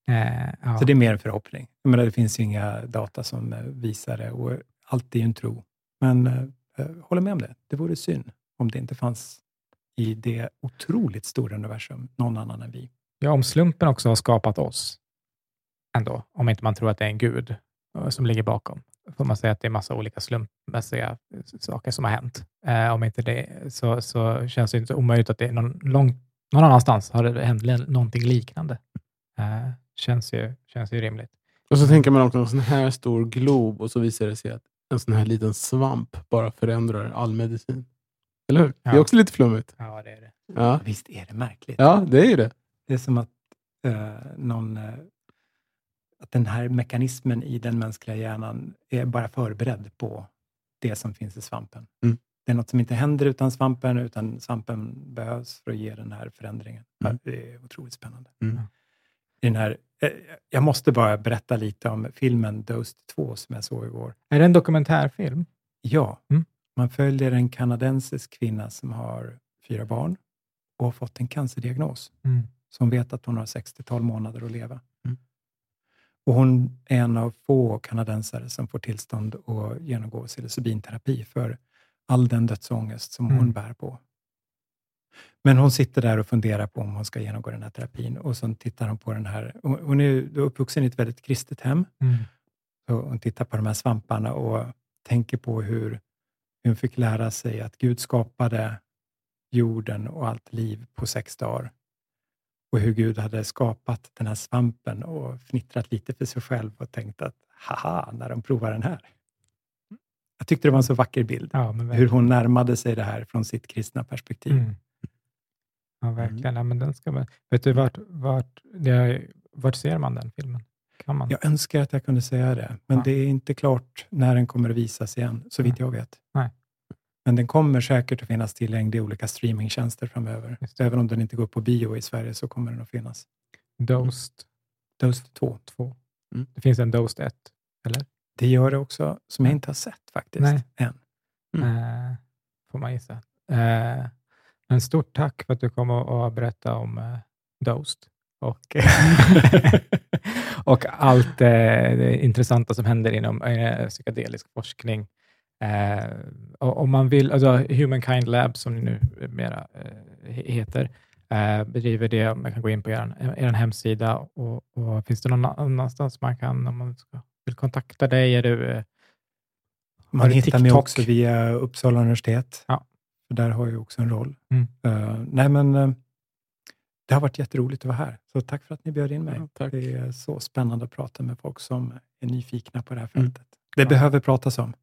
Eh, ja. Så det är mer en förhoppning. Jag menar, det finns ju inga data som eh, visar det. Och allt är ju en tro. Men eh, eh, håller med om det. Det vore synd om det inte fanns i det otroligt stora universum någon annan än vi. Ja, om slumpen också har skapat oss, ändå, om inte man tror att det är en gud eh, som ligger bakom, får man säga att det är massa olika slumpmässiga saker som har hänt. Eh, om inte det, så, så känns det inte omöjligt att det är någon, lång, någon annanstans har det hänt någonting liknande. Eh, känns, ju, känns ju rimligt. Och så tänker man också en sån här stor glob och så visar det sig att en sån här liten svamp bara förändrar all medicin. Eller hur? Ja. Det är också lite flummigt. Ja, det är det. Ja, Visst är det märkligt? ja det är ju det. Det är som att, eh, någon, eh, att den här mekanismen i den mänskliga hjärnan är bara förberedd på det som finns i svampen. Mm. Det är något som inte händer utan svampen, utan svampen behövs för att ge den här förändringen. Mm. det är otroligt spännande. Mm. I Den här, eh, jag måste bara berätta lite om filmen Dosed 2 som jag såg igår. Är det en dokumentärfilm? Ja, Mm. man följer en kanadensisk kvinna som har fyra barn och har fått en cancerdiagnos Mm. som vet att hon har 60-tal månader att leva. Mm. Och hon är en av få kanadensare som får tillstånd att genomgå psilocybinterapi för all den dödsångest som Mm. hon bär på. Men hon sitter där och funderar på om hon ska genomgå den här terapin och så tittar hon på den här. Hon är uppvuxen i ett väldigt kristet hem. Mm. Så hon tittar på de här svamparna och tänker på hur hon fick lära sig att Gud skapade jorden och allt liv på sex dagar. Och hur Gud hade skapat den här svampen och fnittrat lite för sig själv och tänkt att haha, när de provar den här. Jag tyckte det var en så vacker bild. Ja, Hur hon närmade sig det här från sitt kristna perspektiv. Mm. Ja, verkligen. Ja, men den ska man, vet du vart, vart, det är, vart ser man den filmen? Kan man? Jag önskar att jag kunde säga det, men Ja. det är inte klart när den kommer att visas igen, så vitt jag vet. Nej. Men den kommer säkert att finnas tillgänglig i olika streamingtjänster framöver. Även om den inte går på bio i Sverige så kommer den att finnas. Dosed Dosed 2. 2. Mm. Det finns en Dosed 1, eller? Det gör det också, som jag inte har sett faktiskt, Nej. än. Mm. Eh, får man gissa. Eh, men stort tack för att du kom och, och berättade om eh, Dosed och, och allt eh, det intressanta som händer inom eh, psykedelisk forskning. Eh, och, om man vill, alltså Humankind Lab som ni nu mera eh, heter, eh, bedriver det. Man kan gå in på er, er hemsida och, och finns det någon annanstans man kan, om man ska, vill kontakta dig? Är du, eh, Man hittar mig TikTok? också via Uppsala universitet. Ja. För där har jag också en roll. Mm. Eh, nej, men eh, det har varit jätteroligt att vara här. Så tack för att ni bjöd in mig. Ja. Det är så spännande att prata med folk som är nyfikna på det här Mm. fältet. Det Ja. behöver pratas om.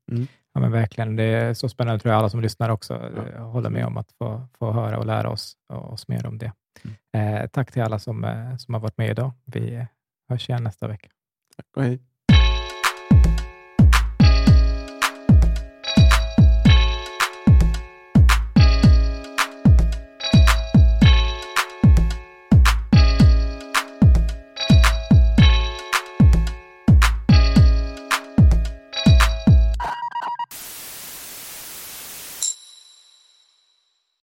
Ja, men verkligen. Det är så spännande, tror jag alla som lyssnar också eh, håller med om att få, få höra och lära oss, oss mer om det. Eh, tack till alla som, eh, som har varit med idag. Vi hörs igen nästa vecka. Tack och hej.